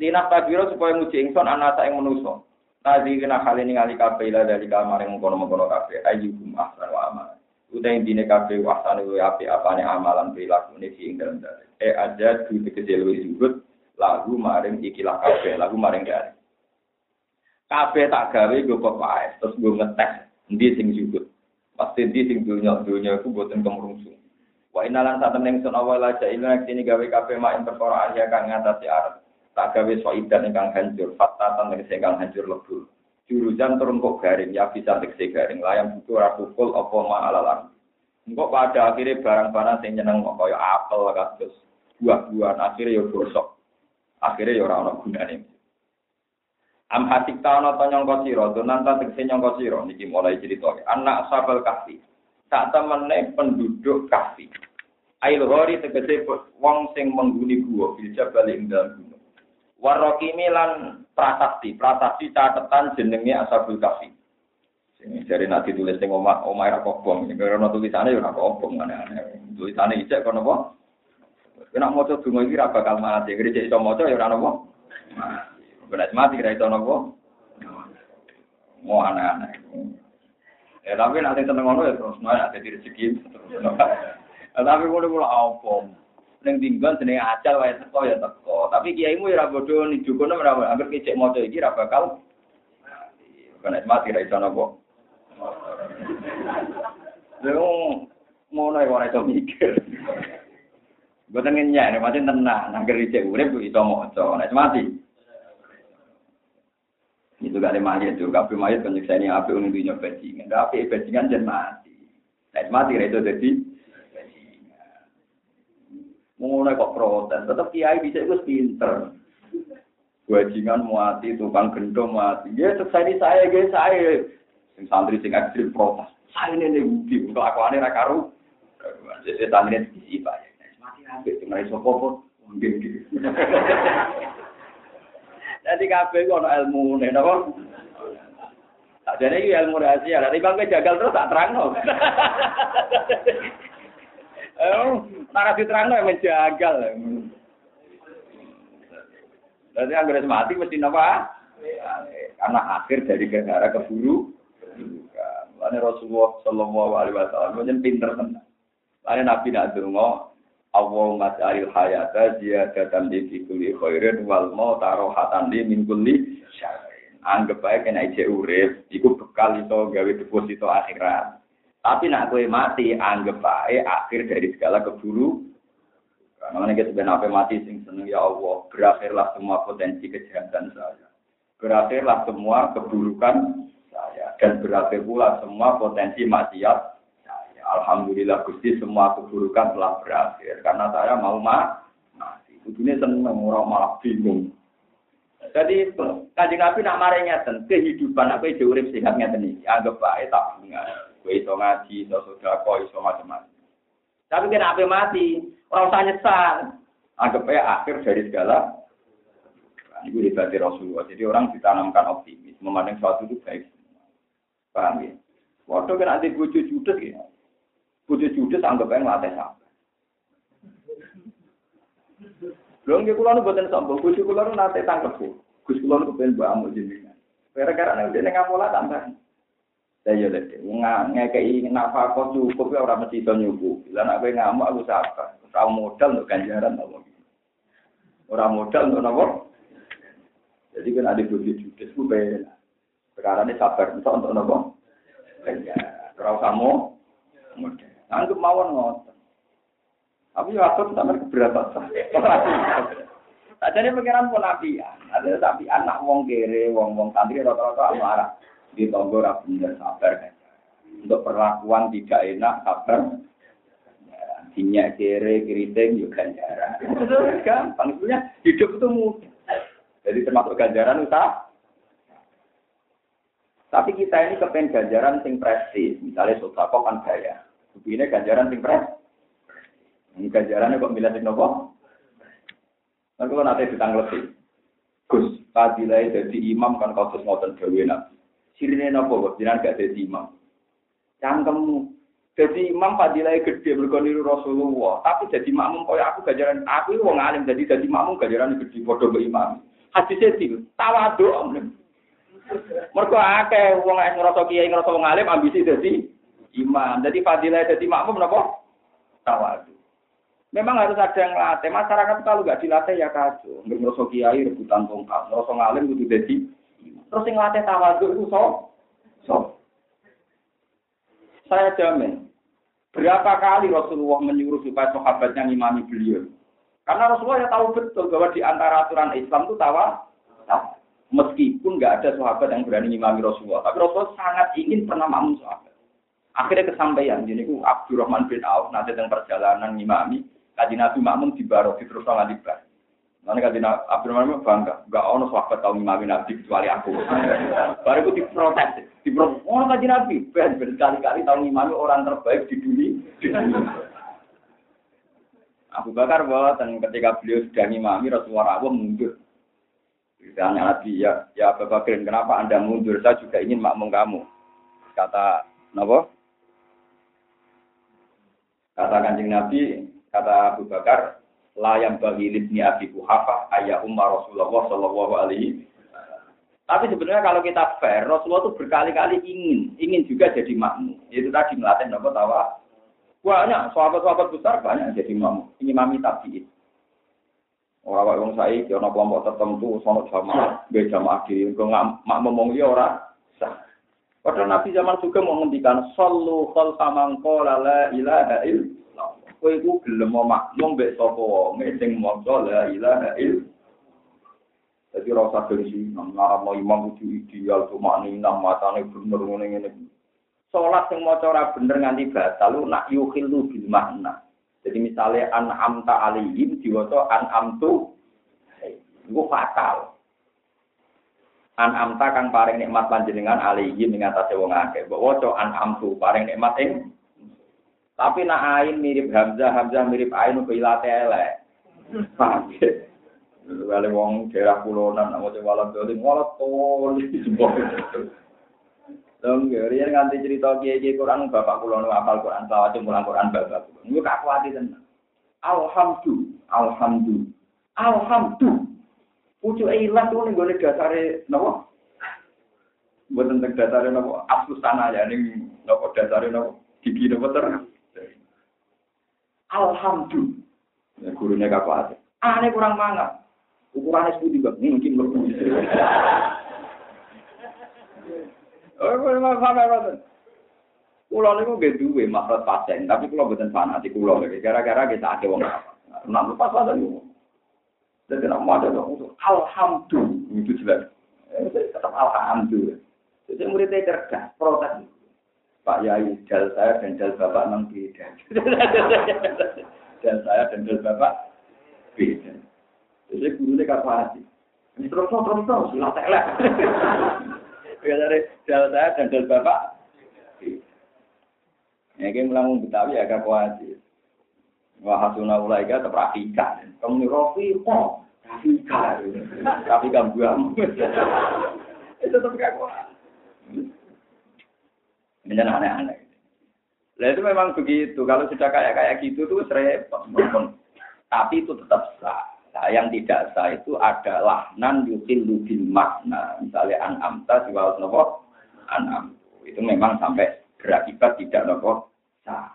Lina tabiro supaya muji ingsun ana sak ing manusa. Tadi kena kali ningali kabeh ila dari kamar yang kono-kono kabeh. Udah intine kabeh wasane luwe apik apane amalan perilaku ini sing dalem dalem. Eh aja di kecil luwe zuhud lagu maring ikilah kabeh lagu maring dari. kabeh tak gawe gue pepaes terus gue ngetes ndi sing jujur pasti ndi sing dunya dunya iku boten kemrungsung wa inalan saat temen sun awal aja ilang sini gawe kabeh mak ing perkara ahya kang ngatasi arep tak gawe soidan ingkang hancur fatatan tegese ingkang hancur lebur jurusan turun kok garing ya bisa tegese garing layang butuh ora pukul apa ma alalan pada akhirnya barang-barang sing nyeneng kaya apel kados buah-buahan akhirnya yo gosok akhirnya yo ora ana gunane Am hasik ta ana ta nyangka sira, donan ta tegese nyangka sira niki mulai cerita. Anak sabal kahfi. tak temene penduduk kafi. Ail hori tegese wong sing mengguni gua ing dalem gunung. Warokimi lan prasasti, prasasti catatan jenenge Ashabul Kafi. Sing jare nak ditulis sing omah omah ra kobong, sing ora tulisane ya ora kobong aneh-aneh. Tulisane ijek kono apa? Kena maca donga iki ra bakal mati, gereja iso maca ya ora napa? Kena mati ra iso napa? Mau aneh-aneh. Ya tapi nanti seneng ngono ya terus ada rezeki terus. Tapi ngono kula apa? Ning tinggal jenenge acal wae teko ya teko. Tapi kiaimu ya ora bodho ning jukono ora anggere kecek maca iki ora bakal kena mati ra iso napa. Lha ngono ya ora iso mikir. Boten ngenyek, mati tenang, anggere cek urip iso maca, nek mati. Itu gak ada mayat tuh, kabel mayat kan nyeksa ini api untuk dunia bajingan. Gak api bajingan jangan mati. Nah, mati itu jadi. Mulai kok protes, tetap kiai bisa itu pinter. Bajingan mati, tukang gendong mati. Ya, selesai saya, guys, saya. Sing santri sing ekstrim protes. Saya ini nih, budi, untuk aku aneh rakaru. Jadi santri ini diisi, Pak. Mati ambil, cuma iso. Mungkin. Jadi kabeh ku ana ilmune napa? Tak iki ilmu rahasia. Lah bangke jagal terus tak terangno. Eh, ora diterangno ya menjagal. Jadi anggere mati mesti napa? Karena akhir dari gara keburu. Lalu Rasulullah Shallallahu Alaihi Wasallam menjadi pinter tenan. Lalu Nabi nak dengo Allahumma ja'alil hayata li fi kulli khairin wal mauta rohatan li min kulli. Anggap bae kena ije urip, iku bekal iso gawe deposito akhirat. Tapi nak kowe mati, anggap bae akhir dari segala keburu. Karena kita sebenarnya mati sing seneng ya Allah, berakhirlah semua potensi kejahatan saya. Berakhirlah semua keburukan saya dan berakhir pula semua potensi maksiat Alhamdulillah Gusti semua keburukan telah berakhir karena saya mau ma mati. Kudune seneng orang malah bingung. Jadi kaji Nabi nak marah ngeten, kehidupan apa itu urip sehat ngeten iki. Anggap bae tabungan. Kowe iso ngaji, iso sedekah, iso macam-macam. Tapi kena apa mati, orang usah nyesal. Anggap bae akhir dari segala Ini hebat Rasulullah. Jadi orang ditanamkan optimis, memandang sesuatu itu baik. Paham ya? Waktu kan ada bojo judes ya. Bojo judes anggap aja ngelatih sampai. Nggih kula nu boten sombong, kula nu nate tangkep. Gus kula nu kepen mbakmu jenengan. Gara-gara nek dene ngapola tambah. Lah yo lek ngekeki nafkah cukup ya ora mesti iso nyukup. Lah nek kowe ngamuk aku sabar. Ora modal untuk ganjaran apa. Ora modal untuk napa? Jadi kan ada bojo judes ku ben. Sekarang ini sabar untuk napa? Ganjaran. Ora kamu modal. Anggap mawon ngoten. Tapi ya aku sampai keberatan. Tak jadi pikiran pun nabi Ada tapi anak wong kere, wong wong santri rata-rata marah. Di tonggo rapi dan sabar. Untuk perlakuan tidak enak, sabar. Sinyak kere, keriting, juga ganjaran. Gampang. Sebenarnya hidup itu mudah. Jadi termasuk ganjaran usaha. Tapi kita ini kepen ganjaran sing prestis. Misalnya sodako kan gaya. Ini ganjaran sing prestis. Ini ganjarannya kok milih sing nopo? Nah, kalau nanti. Gus, fadilah jadi imam kan kau terus ngotot nabi. Sirine nopo kok jiran gak jadi imam. Cangkemmu. Jadi imam fadilah gede berkoniru Rasulullah. Tapi jadi makmum kau aku ganjaran. Aku wong alim jadi jadi makmum ganjaran gede bodoh ke imam. Hadisnya itu tawadu om. Mereka akeh wong es ngerasa kiai ngerasa wong alim ambisi jadi imam. Jadi fadilah jadi makmum nopo? Tawadu. Memang harus ada yang latih. Masyarakat kalau nggak dilatih ya kacau. Ngerasa kiai rebutan tongkat, ngerasa ngalim itu jadi. Terus yang latih tawadu itu so, so. Saya jamin. Berapa kali Rasulullah menyuruh supaya sahabatnya ngimami beliau? Karena Rasulullah ya tahu betul bahwa di antara aturan Islam itu tawa, meskipun nggak ada sahabat yang berani ngimami Rasulullah, tapi Rasulullah sangat ingin pernah makmum sahabat. Akhirnya kesampaian, jadi ku Abdurrahman bin Auf nanti yang perjalanan ngimami, kaji Nabi makmum di barok di bar. Nanti kaji Nabi Abdurrahman bangga, nggak ono sahabat tahu ngimami Nabi kecuali aku. Baru itu diprotes, Diproses, oh kaji Nabi, ben berkali-kali tahu ngimami orang terbaik di dunia. Abu Bakar dan ketika beliau sudah ngimami Rasulullah Allah mundur. Ditanya Nabi, ya, ya Abu Bakar, kenapa Anda mundur? Saya juga ingin makmum kamu. Kata, Napa? Kata kanjeng Nabi, kata Abu Bakar, layam bagi libni Abi Kuhafa ayah Umar Rasulullah Shallallahu Alaihi tapi sebenarnya kalau kita fair, Rasulullah itu berkali-kali ingin, ingin juga jadi makmum. Itu tadi melatih nopo tawa. Banyak sahabat-sahabat besar banyak jadi makmum. Ini mami tabiin. Orang orang saya, kalau kelompok tertentu, sama jamaah, be jamaah kalau makmum mau dia orang sah. Padahal Nabi zaman juga mau ngendikan, Sallu khal samangko lala ilaha illallah. Kowe iku gelem makmum mbek sapa wong sing maca la ilaha illallah. Jadi rasa gengsi, ngarap mau imam itu ideal, cuma nih enam matanya bener ngene ngene. Sholat yang mau cara bener nganti batal, nak yukhil lu bil makna. Jadi misalnya an amta alihim, diwato an amtu, itu fatal. An amta kang paring nikmat panjenengan alihim ing atase wong akeh. Mbok waca an amtu paring nikmat ing tapi nak ain mirip Hamzah, Hamzah mirip ain kok ilate elek. Paham Wale wong daerah kulonan, nama coba walam dolim, walat toli, jempol. Dong, rian nganti cerita kiai Quran, bapak kulono apal Quran, selawat mulang Quran bapak. Gue kaku hati tenang. Alhamdulillah, alhamdulillah, alhamdulillah. Pucuk ilah tuh nih gue dasare, nopo. Buat tentang dasare nopo, absus tanah ya, nih nopo dasare nopo, gigi nopo terang. Alhamdulillah. Ya, gurunya kaku hati. Aneh kurang mangat. Ukurannya sepuluh bang, mungkin lebih. Memang sampai apa Kulo niku nggih duwe maksud pasien, tapi kulo mboten fanatik kulo gara-gara kita ada wong apa. Nak pas ada niku. Jadi nak mau ada dong, alhamdulillah itu jelas. Eh, tetap alhamdulillah. Jadi muridnya cerdas, protes. Pak Yai, dal saya dan dal bapak memang beda. dan saya dan dal bapak beda. Jadi gurunya kapasi. Ini terus terus terus silat. Ya dari jauh saya dan dari bapak. Ya kayak mulang Betawi agak kuasi. Wah hasuna ulaika terafika. Kamu rofi kok. Rafika. Rafika buam. Itu tetap gak kuat. Ini aneh-aneh. Nah itu memang begitu. Kalau sudah kayak kayak gitu tuh repot. Tapi itu tetap sah. Nah, yang tidak sah itu adalah nan yukil bil makna. Misalnya an amta siwa nopo an Itu memang sampai berakibat tidak nopo sah.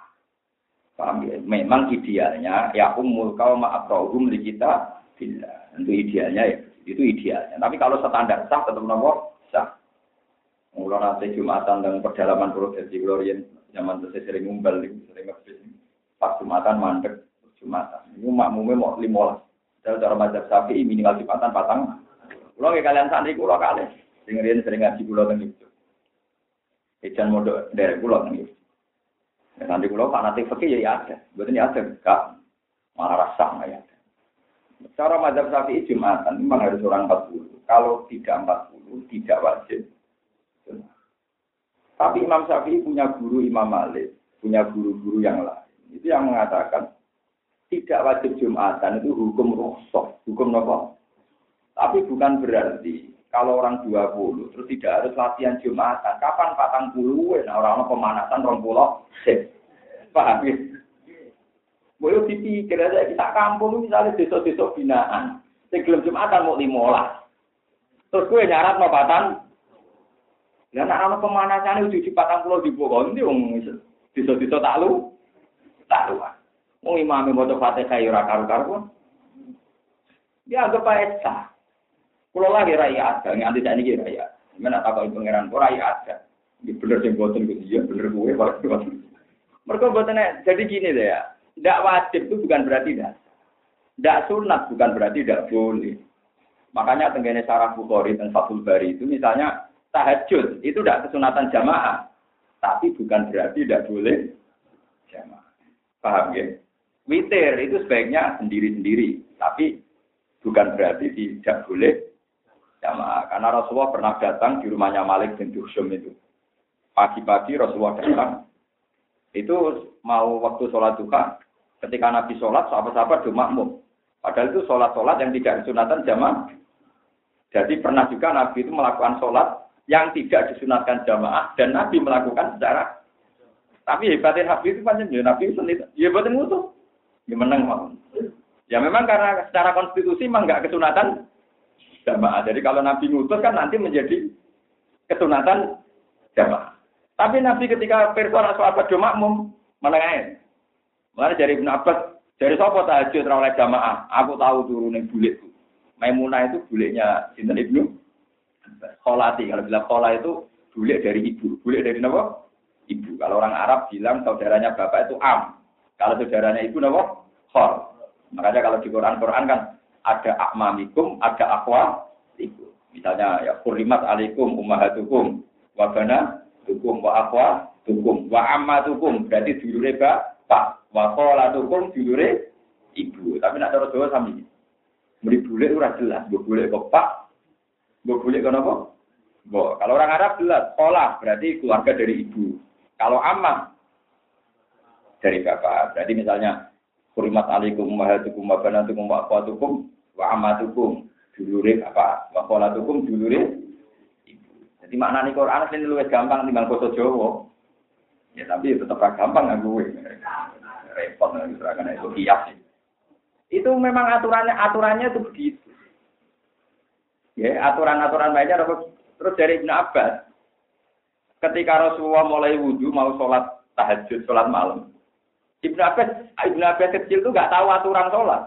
Paham ya? Memang idealnya ya umul kau ma'atrohum li kita bila. Itu idealnya ya. Itu idealnya. Tapi kalau standar sah tetap nopo sah. Mulai nanti Jumatan dan perdalaman prosesi Glorian zaman itu sering ngumbal, sering ngebis. Pas Jumatan mandek Jumatan. Ini makmumnya mau limolas. Kalau cara mazhab sapi minimal jumatan patang. Kulo ke kalian santri kulo kali. Sing sering ngaji kulo teng itu. Modok dari kulo teng itu. Ya, santri kulo fanatik fakih ya ada. Betul ya ada. Kak malah rasa ya. Cara mazhab sapi jumatan memang harus orang 40. Kalau tidak 40 tidak wajib. Tapi Imam Syafi'i punya guru Imam Malik, punya guru-guru yang lain. Itu yang mengatakan tidak wajib Jumatan itu hukum rukhsah, hukum apa? Tapi bukan berarti kalau orang 20 terus tidak harus latihan Jumatan. Kapan patang puluh? Nah, orang pemanasan orang pulau, paham ya? Boleh dipikir aja kita kampung misalnya desa-desa binaan, sebelum Jumatan mau limolah. Terus gue nyarat mau patang, dan anak pemanasan itu di patang pulau di Bogor, ini desa-desa tak lu, tak lu. Wong imame maca Fatihah ya ora karu-karuan. Ya anggap ae sah. Kulo lagi raya ada, nganti sak niki raya. Mana tak kok pangeran ora ya ada. Ini bener sing boten gitu, ya bener gue Mereka boten jadi gini deh ya. Tidak wajib itu bukan berarti tidak. Tidak sunat bukan berarti tidak boleh. Makanya tenggene sarah Bukhari dan Fathul Bari itu misalnya tahajud itu tidak kesunatan jamaah. Tapi bukan berarti tidak boleh jamaah. Paham ya? Witir itu sebaiknya sendiri-sendiri, tapi bukan berarti tidak boleh jamaah. Karena Rasulullah pernah datang di rumahnya Malik bin Dursum itu. pagi-pagi Rasulullah datang. Itu mau waktu sholat duha, ketika Nabi sholat, sahabat-sahabat do makmum. Padahal itu sholat-sholat yang tidak disunatkan jamaah. Jadi pernah juga Nabi itu melakukan sholat yang tidak disunatkan jamaah dan Nabi melakukan secara tapi hebatnya Nabi itu panjang ya Nabi sendiri ya hebatnya musuh. Ya menang ya memang karena secara konstitusi memang nggak kesunatan jamaah. Jadi kalau Nabi ngutus kan nanti menjadi kesunatan jamaah. Tapi Nabi ketika persoalan sahabat do makmum menengah Mulai dari Ibn Abbas, dari sopo tahajud oleh jamaah, aku tahu turunin bulitku. Maimunah itu buliknya Sinten Ibnu Kholati. Kalau bilang khola itu bulik dari ibu. Bulik dari apa? Ibu. Kalau orang Arab bilang saudaranya bapak itu am. Kalau saudaranya ibu apa? Khol. Makanya kalau di Quran-Quran kan ada akmamikum, ada akwa, ibu. Misalnya ya kurimat alaikum ummahatukum wa bana tukum wa akwa tukum wa amma tukum berarti dulure bapak wa khola tukum dulure ibu. Tapi nak terus sami. Meri bulik ora jelas, mbok bulik kok Mbok bulik kok napa? Mbok. Kalau orang Arab jelas, sekolah berarti keluarga dari ibu. Kalau amma dari bapak. Berarti misalnya Kurimat alaikum ummahatukum wa banatukum wa akhwatukum wa ammatukum dulure bapak, wa kholatukum dulure. Jadi maknane Quran ini luwih gampang timbang basa Jawa. Ya tapi tetap gampang nggak gue. Repot karena itu kias. Itu memang aturannya aturannya itu begitu. Ya, aturan-aturan lainnya terus dari Ibn Abbas. Ketika Rasulullah mulai wudhu mau sholat tahajud, sholat malam. Ibn Abbas, Ibn Abbas kecil itu nggak tahu aturan sholat.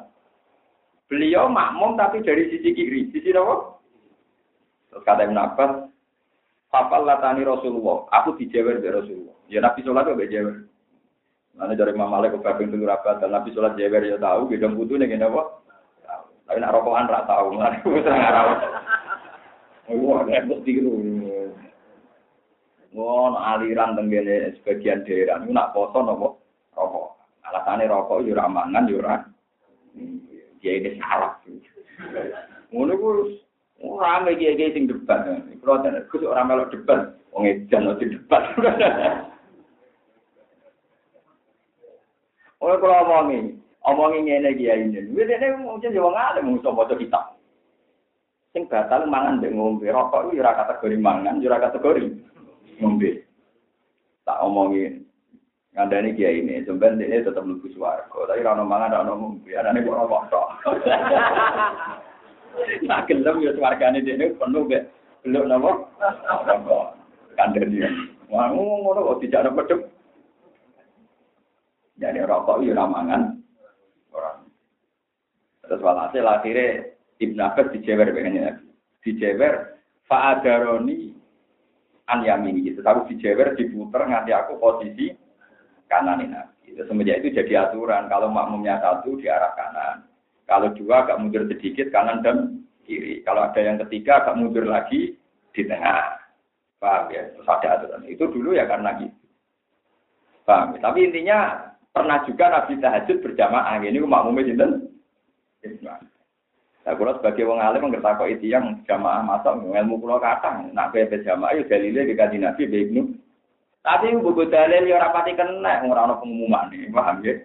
Beliau makmum tapi dari sisi kiri. Sisi apa? Terus kata Ibn Abbas, Fafal latani Rasulullah. Aku dijewer dari Rasulullah. Ya Nabi sholat itu jewer. Nanti dari Imam Malik ke Babin dulu rapat dan Nabi sholat jewer ya tahu, beda butuh nih apa? Tapi nak rokokan rak tahu, sering ngarawat. Wah, repot tiru. Wah, aliran tenggene sebagian daerah ini nak poso nopo rokok. Alasannya rokok yura ya mangan yura. Dia ini salah. Ngono ku rame kiai-kiai sing debat. Kalau ada kus orang melok debat, wong edan di debat. Oh, kalau omongi, omongi ngene kiai ini. Wis nek mungkin yo wong alim mung maca kitab. Sing batal mangan mbek ngombe rokok iki ora kategori mangan, ora kategori ngombe. Tak omongi ngandani kiai ini, sampean ini tetap mlebu swarga, tapi ora ono mangan, ora ono ngombe, anane kok rokok tok. Nak gelem yo swargane dene penuh mbek beluk napa? Rokok. Kandani. Wah, ngono kok dijak pedhep. Jadi rokok itu ramangan orang. Terus walhasil akhirnya Ibn Abbas dijewer pengennya. Dijewer fa'adaroni an yamini gitu. Tapi dijewer diputer nganti aku posisi kanan ini. Itu semenjak itu jadi aturan. Kalau makmumnya satu di arah kanan. Kalau dua agak mundur sedikit kanan dan kiri. Kalau ada yang ketiga agak mundur lagi di tengah. Paham ya? Terus ada aturan. Itu dulu ya karena gitu. Paham ya? Tapi intinya Pernah juga Nabi tahajud berjamaah. Ini makmumnya sinten? Nah, kalau sebagai wong alim ngerti itu yang jamaah masuk ilmu pulau kata, nak bebe jamaah itu dalilnya di kaji Nabi Ibnu. Tapi buku dalil ya rapati kena orang pengumuman nih, paham ya?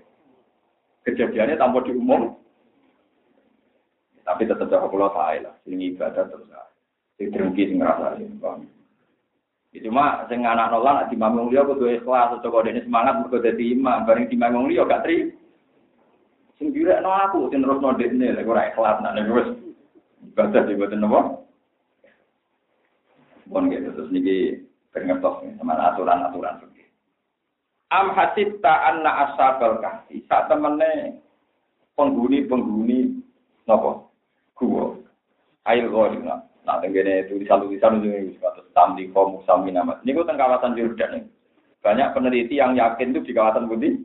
Kejadiannya tanpa diumum. Tapi tetap jaga pulau saya lah, ini ibadah terus. Sing drengki sing ngrasa, paham. Cuma sing anak nolan di mamung liya kudu ikhlas, coba dene semangat mergo dadi imam, bareng di mamung liya gak tri. Sing direkno aku sing terus dekne lek ora ikhlas nak nek wis ibadah di boten napa. Bon gitu terus niki pengertos sama aturan-aturan seperti Am hasibta anna ashabal kahfi sak temene penghuni-penghuni napa? Gua. Ail gharim. Nah, tenggene tulisan-tulisan itu tamdi komu sami nama. Ini kan kawasan Jordan. Banyak peneliti yang yakin itu di kawasan putih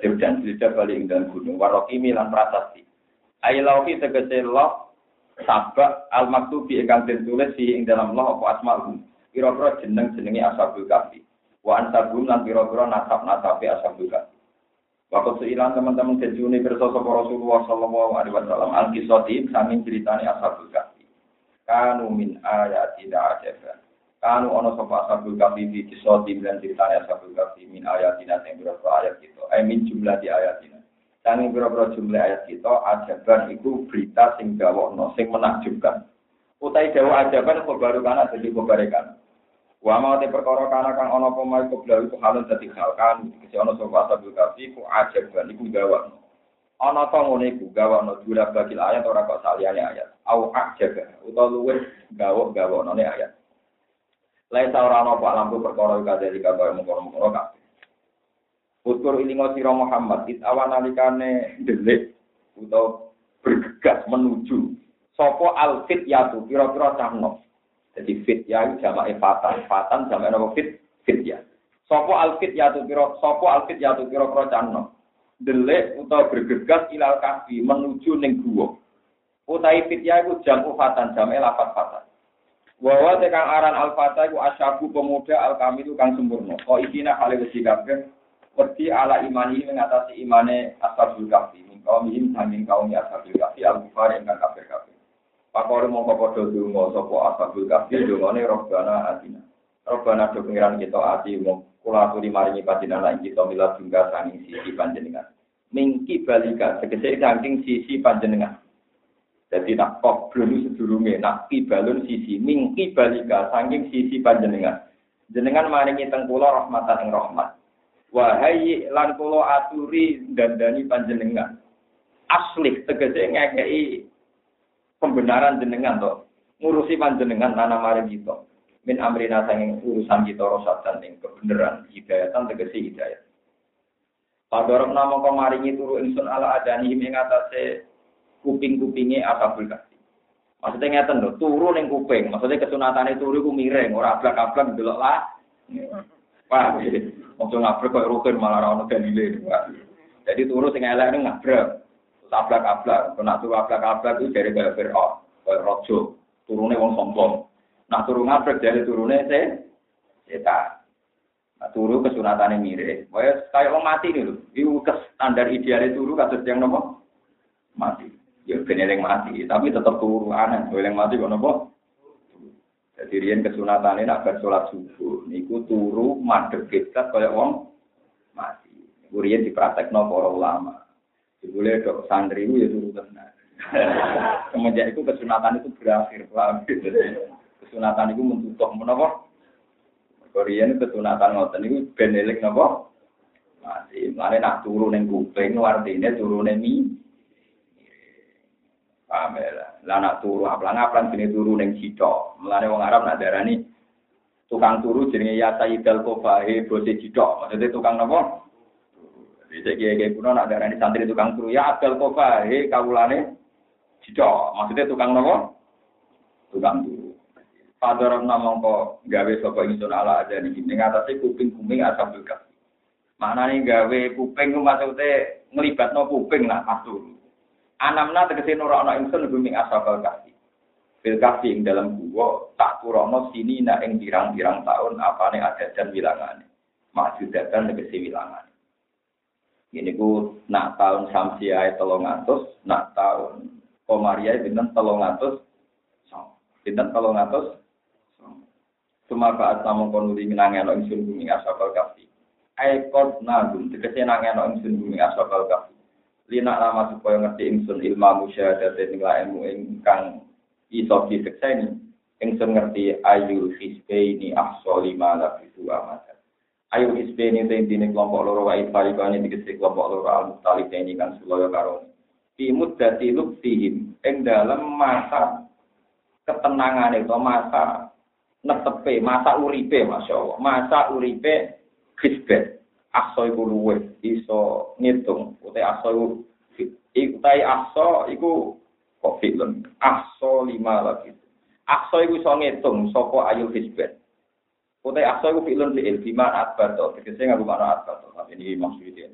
Jordan, Jordan balik dan gunung. Waroki milan prasasti. Ailauhi tegese loh sabak al maktubi ingkang den tulis di ing dalam loh apa asmaul. Kira-kira jeneng jenenge ashabul kafi. Wa ansabun lan kira-kira nasab nasabi ashabul kafi. Waktu seilang teman-teman kejuni bersosok Rasulullah Sallallahu Alaihi Wasallam al kisoti saking ceritani ashabul kafi kanu min ayatina ajaba Kanu ono sapa ashabul kafi di kisah dan ceritanya ashabul kafi min ayatina sing berapa ayat kita. Eh min jumlah di ayatina. Sangi berapa jumlah ayat kita ajaban itu berita sing gawokno sing menakjubkan. Utai dawa ajaban baru kana jadi kobarekan. Wa mau te perkara kana kang ana apa mai kobla itu halun dadi hal kan kisi ana sapa ashabul kafi ku ajaban iku gawokno. Ana ta ngene iku gawokno dula bagil ayat ora kok saliyane ayat. Au ajaga utawa luwih gawok-gawokno ayat. Lain ora ana apa lampu perkara kaya iki kaya mengkono-mengkono kabeh. Utur ilingo sira Muhammad it awan nalikane delik utawa bergegas menuju sapa alfit yatu pira-pira cahno. Jadi fit ya jamake fatan, fatan jamake napa fit fit ya. Sapa alfit yatu pira sapa alfit yatu pira-pira cahno. Delik utawa bergegas ilal kahfi menuju ning guwa. Utai fit ya iku jamu fatan jamake lapat fatan. Wawa tekang aran al-fata iku asyabu pemuda al-kamilu kang sempurna. Kok isina kali wesi wedi ala imani mengatasi imane ashabul kafi. Min kaum ihim sanging kaum ashabul kafi al-kufar ingkang kafir-kafir. Pakore mongko padha donga sapa ashabul kafi dongane robbana atina. Robbana do pengiran kita ati mong kula aturi maringi panjenengan kita mila tunggal sanging sisi panjenengan. Mingki balika tegese saking sisi panjenengan. Jadi nak kok belum sedurunge nak kibalun sisi mingki balika saking sisi panjenengan. Jenengan maringi teng kula rahmatan ing rahmat. Wahai lan kula aturi dandani panjenengan. Asli tegese ngekei pembenaran jenengan to. Ngurusi panjenengan nana maring kita. Min amrina sanging urusan kita rosatan ing kebenaran hidayatan tegese hidayat. Padorok nama kau maringi turu insun ala adani ing atase kuping-kupinge asabul kahfi. Maksudnya ngeten lho, turu ning kuping. Maksudnya kesunatane turu ku miring, ora ablak-ablak delok lah. Wah, Maksud ngabrek kok rukun malah ora ono dalile. Jadi turu sing elek ning ngabrek. Ablak-ablak, kena turu ablak-ablak itu dari kaya Fir'aun, kaya rojo. Turune wong sombong. Nah turu ngabrek dari turune se setan. Nah, turu kesunatane mirip. Wah, kayak wong mati nih lho. Iku standar idealnya turu kados yang nopo? Mati ya ben eling mati, tapi tetap turu aneh, eling mati kok napa? Jadi kesunatane nak bar salat subuh niku turu madhep kiblat kaya wong mati. Niku riyen dipraktekno para ulama. Dibule dok santri ya turu tenan. Semenjak itu kesunatan itu berakhir, paham Kesunatan itu mentutup menapa? Korean kesunatan ngoten niku ben eling napa? Mati. Mane nak turu ning kuping artine turune mi Paham ya? Lah nak turu aplang-aplang sini turu ning cito. Mulane wong Arab nak darani tukang turu jenenge ya Sayyidal Kofahe bose cito. Maksudnya tukang napa? Bisa kiai-kiai kuno nak darani santri tukang turu ya Abdul Kofahe kawulane cito. Maksudnya tukang napa? Tukang turu. Padahal nama kok gawe sapa ingsun ala aja nih ning atase kuping kuming asabul kafi. Maknane gawe kuping ku maksude nglibatno kuping lah turu. Anamna tegese nurono ingsun bumi asabal kafi. Fil kafi ing dalam gua tak turono sini na ing pirang-pirang tahun apane adadan wilangane. Maksudatan tegese wilangane. Ini ku nak tahun samsiai telung atus, nak tahun komaria binten telung atus, binten telung atus. Cuma saat namun konuli minangelo ingsun bumi asabal kafi. Aikot nagum tegese nangelo ingsun bumi asabal kafi lina lama supaya ngerti ingsun ilma musyahadat ing ilmu ingkang iso disekseni. Ingsun ngerti ayu hisbe ini ahso lima lafisu amat ayu hisbe ini dini kelompok loro wa ifarikani dikesi kelompok loro al mustalik ini kan suloyo karoni imut dati luktihim ing dalam masa ketenangan itu masa netepe masa uripe masya Allah. Masa uripe hisbe aso iku luwe iso ngitung. Utai aso utai aso iku kok fi'lun? Aso lima lagi. Aso iku iso ngitung sapa ayu hisbat utai aso iku fi'lun fi'il bima atbato tegese ngaku mana atbato tapi ini maksudnya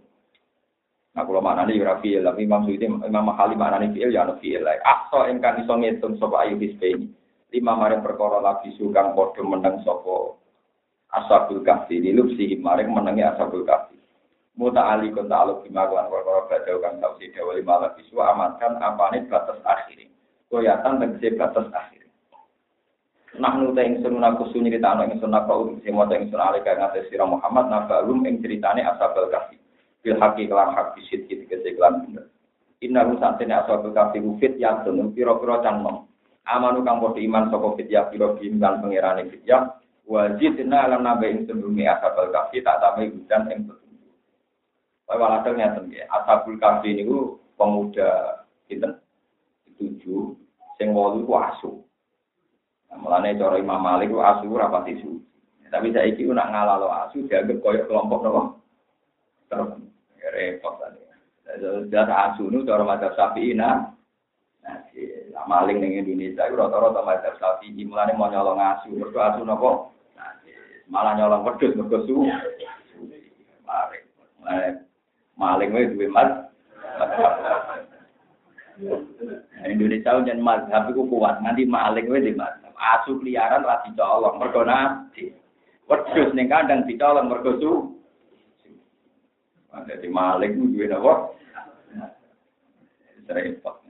Nah, kalau mana nih rafi tapi Suyuti, Imam Mahali mana nih fiil, ya no fiil lah. Aso engkang iso ngitung sopo ayu ini. Lima maring perkara lagi sukang podo menang sopo asabul kahfi lilup sih maring menangi asabul kahfi muta ali kon ta'aluk bima kuan perkara badau kang tau si dewa lima lagi amankan apane batas akhir koyatan tegese batas akhir Nah nu ta ingsun aku sunyi cerita ana ingsun apa utus sing maca ingsun alika ngate sira Muhammad nabalum ing critane ashabul kahfi. Bil haqi kelan hak bisit iki kelan bener. Inna hu santene ashabul kahfi fit ya sunung pira-pira canom. Amanu kang padha iman saka fit ya pira lan pangerane ya wajidna lan nabe ingsun bumi ashabul kahfi tak tambahi hujan ing petunjuk. Wae walhasil ngeten nggih, ashabul kahfi niku pemuda pinten? Tujuh sing wolu ku asu. Nah, mulane cara Imam Malik ku asu ora pati suci. Tapi saiki ku nak ngalalo asu dianggap koyo kelompok nopo? Terus repot tadi. Jadi asu nu cara mazhab Syafi'i nah. Nah, maling ning Indonesia iku rata-rata mazhab Syafi'i mulane mau nyolong asu, mergo asu? Nah, malah nyolong wedhus mergo su. Maling. Mulane maling wae duwe mas. Indonesia jan mazhab iku kuat, nanti maling wae di mazhab. Asu liaran ra dicolong mergo nabi. Wedhus ning kandang dicolong mergo su. Jadi maling duwe napa? Repot.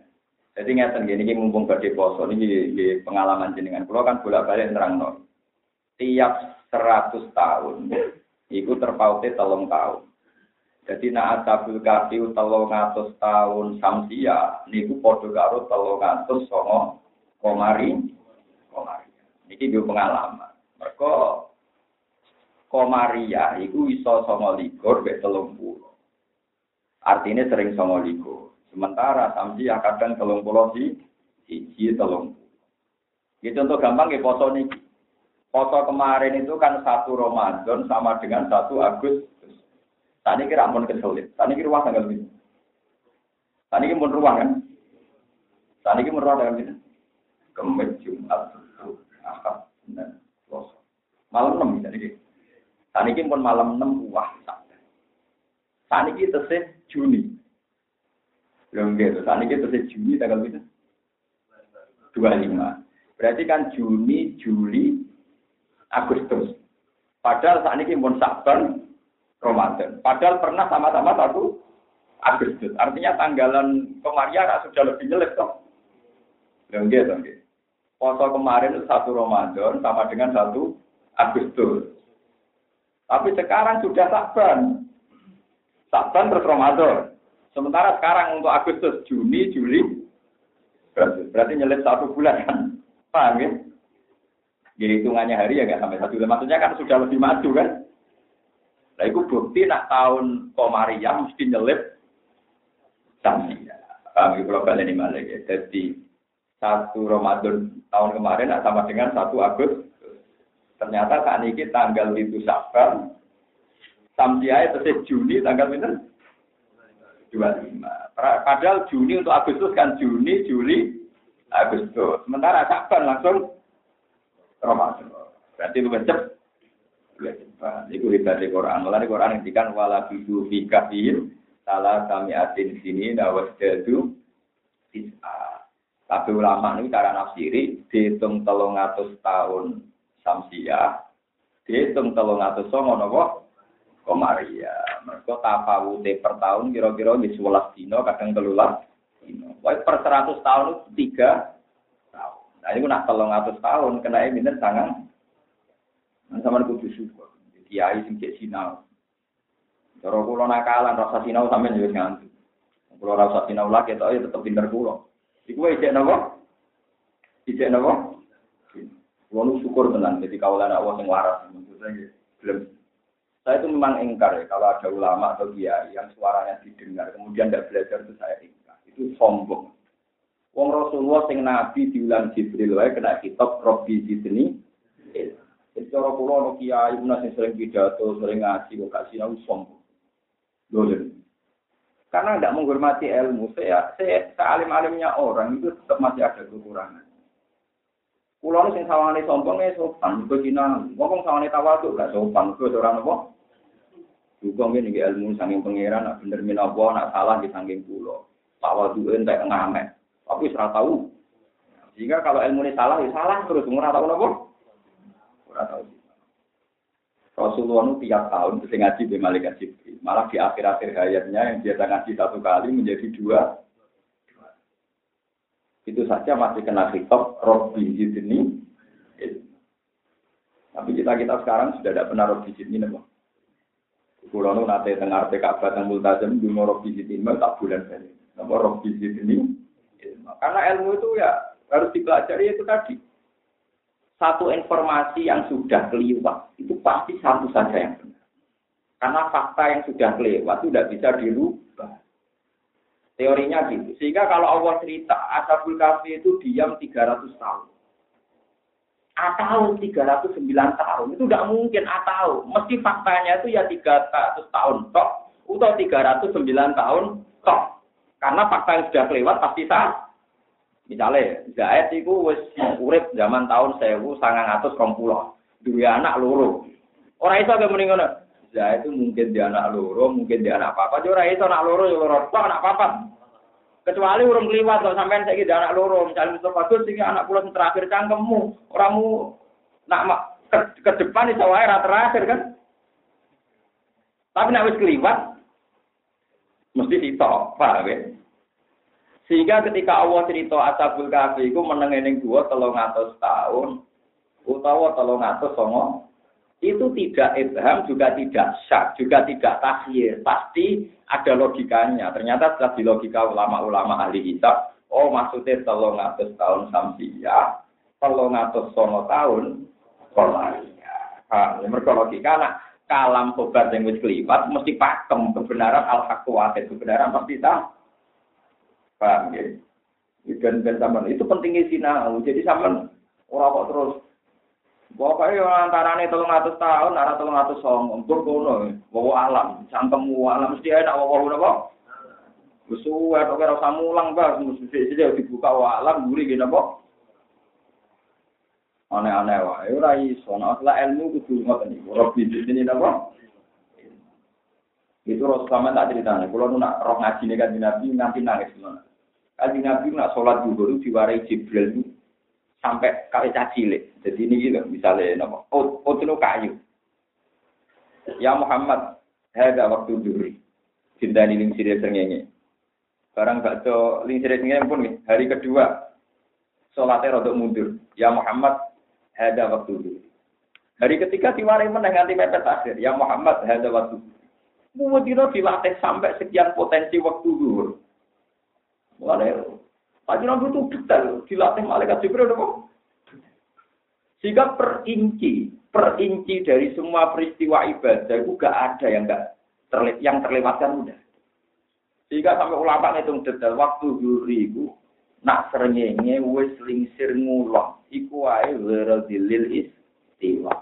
Jadi ngeten gini, ini mumpung badhe poso ini di pengalaman jenengan. Kalau kan bolak-balik nerangno. Tiap 100 tahun itu terpautnya telung tahun. Jadi nak asabul kafi telung ngatus tahun samsia niku padha karo telung ngatus songo komari komari. Niki yo pengalaman. Mereka komaria iku iso songo likur mek telung puluh. Artinya sering songo likur. Sementara samsia kadang telung puluh di siji telung. Gitu untuk gampang ya foto niki. Foto kemarin itu kan satu Ramadan sama dengan satu Agustus. Tadi kira pun kesulit. Tadi kira ruang tanggal ini. Tadi kira pun ruang kan. Tadi kira ruang tanggal ini. Kemet Jumat, Ahad, dan Selasa. Malam enam kira. Tadi kira pun malam enam wah. Tadi kira tesih Juni. Belum gitu. Tadi kira tesih Juni tanggal ini. Dua lima. Berarti kan Juni, Juli, Agustus. Padahal saat ini pun Saban, Ramadan. Padahal pernah sama-sama satu Agustus. Artinya tanggalan kemarin sudah lebih jelek toh. Dan gitu. Poso kemarin satu Ramadan sama dengan satu Agustus. Tapi sekarang sudah Saban. Saban terus Ramadan. Sementara sekarang untuk Agustus, Juni, Juli, berarti, nyelip satu bulan kan? Paham ya? Jadi hitungannya hari ya nggak sampai satu bulan. Maksudnya kan sudah lebih maju kan? Nah, itu bukti nak tahun Komariah mesti nyelip Samsia. Kami kalau kalian ini ya. Jadi satu Ramadan tahun kemarin nak sama dengan satu Agustus. Ternyata saat ini tanggal itu Sabar. Samsia itu Juni tanggal itu 25. Padahal Juni untuk Agustus kan Juni, Juli, Agustus. Sementara Sabar langsung Ramadan. Berarti lu cepat Iku hebat di Quran. Di Quran ngendikan wala bidu fi salah kami atin sini dawas jadu sisa. Tapi ulama ini cara nafsiri dihitung telung atus tahun samsia, dihitung telung atus songo nopo komaria. Mereka tafawute per tahun kira-kira di sebelas dino kadang telulas dino. Wah per seratus tahun itu tiga tahun. Nah ini nak telung atus tahun kena ini sangat sama kudu syukur. Kiai sing cek sinau. Cara kula nakalan rasa sinau sampean yo nganti. Kula rasa sinau lagi tok ya tetep pinter kula. Iku wae cek napa? Ijek napa? Kula syukur tenan jadi kawalan Allah sing waras. Maksudnya saya itu memang ingkar ya kalau ada ulama atau kiai yang suaranya didengar kemudian tidak belajar itu saya ingkar itu sombong. Wong Rasulullah sing nabi diulang Jibril wae kena kitab Robbi Zidni jadi cara kula ono kiai munas sing sering pidato, sering ngaji kok gak sinau sombong. Dolen. Karena tidak menghormati ilmu, saya, saya sealim-alimnya orang itu tetap masih ada kekurangan. Kulo sing sawangane sombong ya sopan, kok sinau. Ngomong sawangane tawadhu gak sopan, kok ora napa? Juga ngene iki ilmu saking pangeran, nak bener minawa, nak salah di saking kula. Tawadhu entek ngamet. Tapi ora tahu. Jika kalau ilmu ini salah, ya salah terus ora tahu napa? Tahu. Rasulullah itu tiap tahun bisa ngaji di malaikat Jibril. Malah di akhir-akhir hayatnya yang biasa ngaji satu kali menjadi dua. Itu saja masih kena hitop Robbi Zidni. Tapi kita kita sekarang sudah tidak pernah roh biji ini, Pak. Kulo nu nate tengah arti kabat yang multazam di biji ini tak bulan kali. Nama roh biji ini. Karena ilmu itu ya harus dipelajari itu tadi. Satu informasi yang sudah kelewat itu pasti satu saja yang benar. Karena fakta yang sudah kelewat itu tidak bisa dirubah. Teorinya gitu. Sehingga kalau Allah cerita Ashabul Kahfi itu diam 300 tahun. Atau 309 tahun. Itu tidak mungkin atau. Mesti faktanya itu ya 300 tahun tok atau 309 tahun tok. Karena fakta yang sudah kelewat pasti sah. Misalnya Zaid itu wis urip zaman tahun 1920 dua anak loro. Orang itu agak mendingan Zaid itu mungkin dia anak loro mungkin dia anak apa apa orang itu anak loro ya loro anak apa Kecuali urung kliwat kok sampean saiki anak loro, misalnya Mustafa Bagus sing anak sing terakhir cangkemmu, oramu nak ke, ke depan iso wae ra terakhir kan. Tapi nek wis mesti sitok, paham ya? Sehingga ketika Allah cerita Ashabul Kahfi iku meneng ning dua atas tahun utawa atas songo itu tidak ibham, juga tidak syak, juga tidak takhir. Pasti ada logikanya. Ternyata setelah di logika ulama-ulama ahli hisab, oh maksudnya telung atus tahun samsia, telung atus sono tahun kolaria. Ah, mereka logika, nah, kalam sobat yang wis kelipat, mesti pakem kebenaran al-haq kebenaran pasti tak. Paham ya? Dan, dan itu pentingnya sinau. Jadi sama orang kok terus Pokoknya antarane telung atus tahun, arah telung atus song, untuk kono, bawa alam, cangkemmu alam mesti ada bawa apa? Besuwe, atau kira usah mulang, bah, mesti saja dibuka wa alam, gurih gini apa? Aneh-aneh wah, ya ora iso, nah setelah ilmu kudu ngoten niku, roh bisnis ini apa? Itu Rasulullah tak ceritanya, kalau nu nak roh ngaji nih kan Nabi nanti nangis mana? Kaji Nabi nak sholat dulu diwarai Jibril sampai kali cilik. Jadi ini gitu, misalnya nama, oh, oh kayu. Ya Muhammad, ada waktu duri. Cinta di ling sirih sengenge. Barang baca ling sirih sengenge pun hari kedua. Sholatnya rodok mundur. Ya Muhammad, ada waktu duri. Hari ketiga diwari menang nganti mepet akhir. Ya Muhammad, ada waktu duri. Mumudino dilatih sampai sekian potensi waktu dulu. Mulai Kaji Nabi itu detail, dilatih malaikat Jibril kok. Sehingga perinci, perinci dari semua peristiwa ibadah itu gak ada yang gak terle yang terlewatkan udah. Sehingga sampai ulama itu detail waktu juri itu nak serengenge wis lingsir ngulon iku wae dilil istiwa.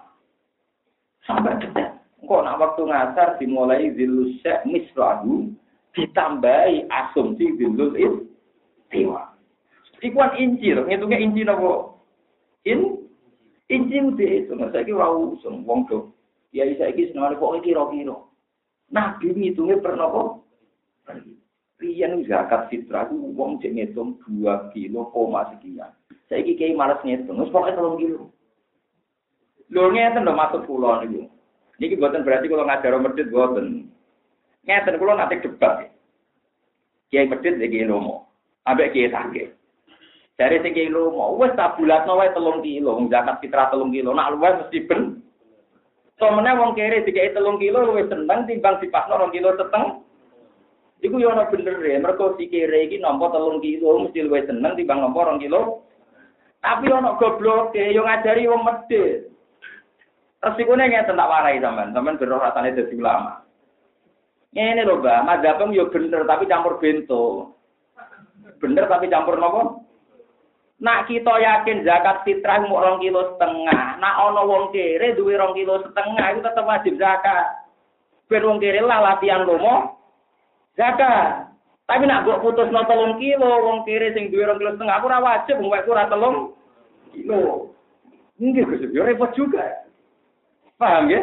Sampai detail. Kok nak waktu ngasar dimulai zilusya mislahu ditambahi asumsi zilul istiwa. Ikuan inci loh, ngitungnya inci nopo. In, inci udah itu, nggak saya kira usung, wong tuh. Ya saya kira senang kok kira-kira. Nabi ngitungnya pernah kok. Rian zakat fitrah itu wong cek ngitung dua kilo koma sekian. Saya kira malas ngitung, terus pokoknya tolong kilo. Lho ngeten lho maksud kula niku. Niki buatan berarti kalau ngajar medit buatan. Ngeten kula nanti debat. Kiai medit iki lomo. Ambek kiai sakit. Dari sing kilo mau wes tak bulatno wae telung kilo, zakat fitrah telung kilo. Nak luwes mesti ben. Somene wong kere dikai telung kilo luwes seneng timbang dipasno rong kilo seteng. Iku yo ana bener ya, mergo si kere iki nampa telung kilo mesti luwes seneng timbang nampa rong kilo. Tapi ana goblok e yo ngajari wong medhit. Resikone ngeten tak warai sampean, sampean beroh rasane dadi ulama. Ngene lho, Mbak, madzhabem yo bener tapi campur bento. Bener tapi campur nopo? Nak kita yakin zakat fitrah mau rong kilo setengah. Nak ono wong kere duwe rong kilo setengah itu tetap wajib zakat. Ben wong kere lah latihan lomo zakat. Tapi nak gue putus no telung kilo, wong kere sing duwe rong kilo setengah, aku ora wajib, wong ora telung kilo. Enggak, Gus, yo repot juga. Paham ya?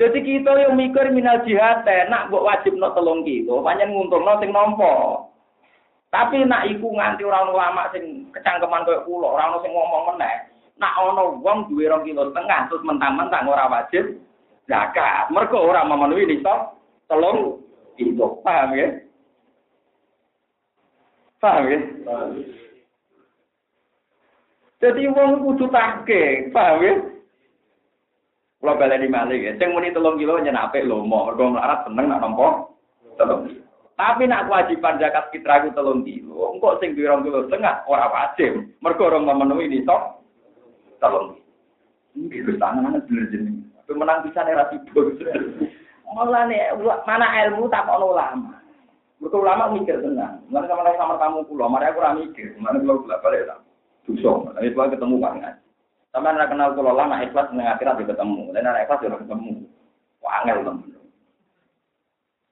Jadi kita yang mikir minal jihad, nak buat wajib no telung kilo, banyak nguntung no sing nompo. Tapi nak iku nganti orang ulama sing kecangkeman koyo kula, ora ono sing ngomong meneh. Nak ono wong duwe 2 kilo setengah terus mentang-mentang ora wajib zakat. Mergo ora memenuhi nisab telung itu. Paham ya? Paham ya? Jadi wong kudu take, paham ya? Kalau balik di Malik ya, sing muni telung kilo nyenapik lomo, mergo melarat seneng nak nompo telung kilo. Tapi nak kewajiban zakat fitrah itu telung kilo, engkau sing duwe kilo setengah ora wajib, mergo orang memenuhi top telung. Ini wis tangan bener jeneng. Tapi menang nih rasi Malah nih, mana ilmu tak ono ulama. Mereka ulama mikir tenang. Mana sama sama tamu pulau, mari aku ora mikir. Mana pulau pulau balik. Dusong, nanti pulau ketemu kan. Sama anak kenal pulau lama ikhlas dengan akhirat ketemu. Dan anak ikhlas juga ketemu. Wangel temen.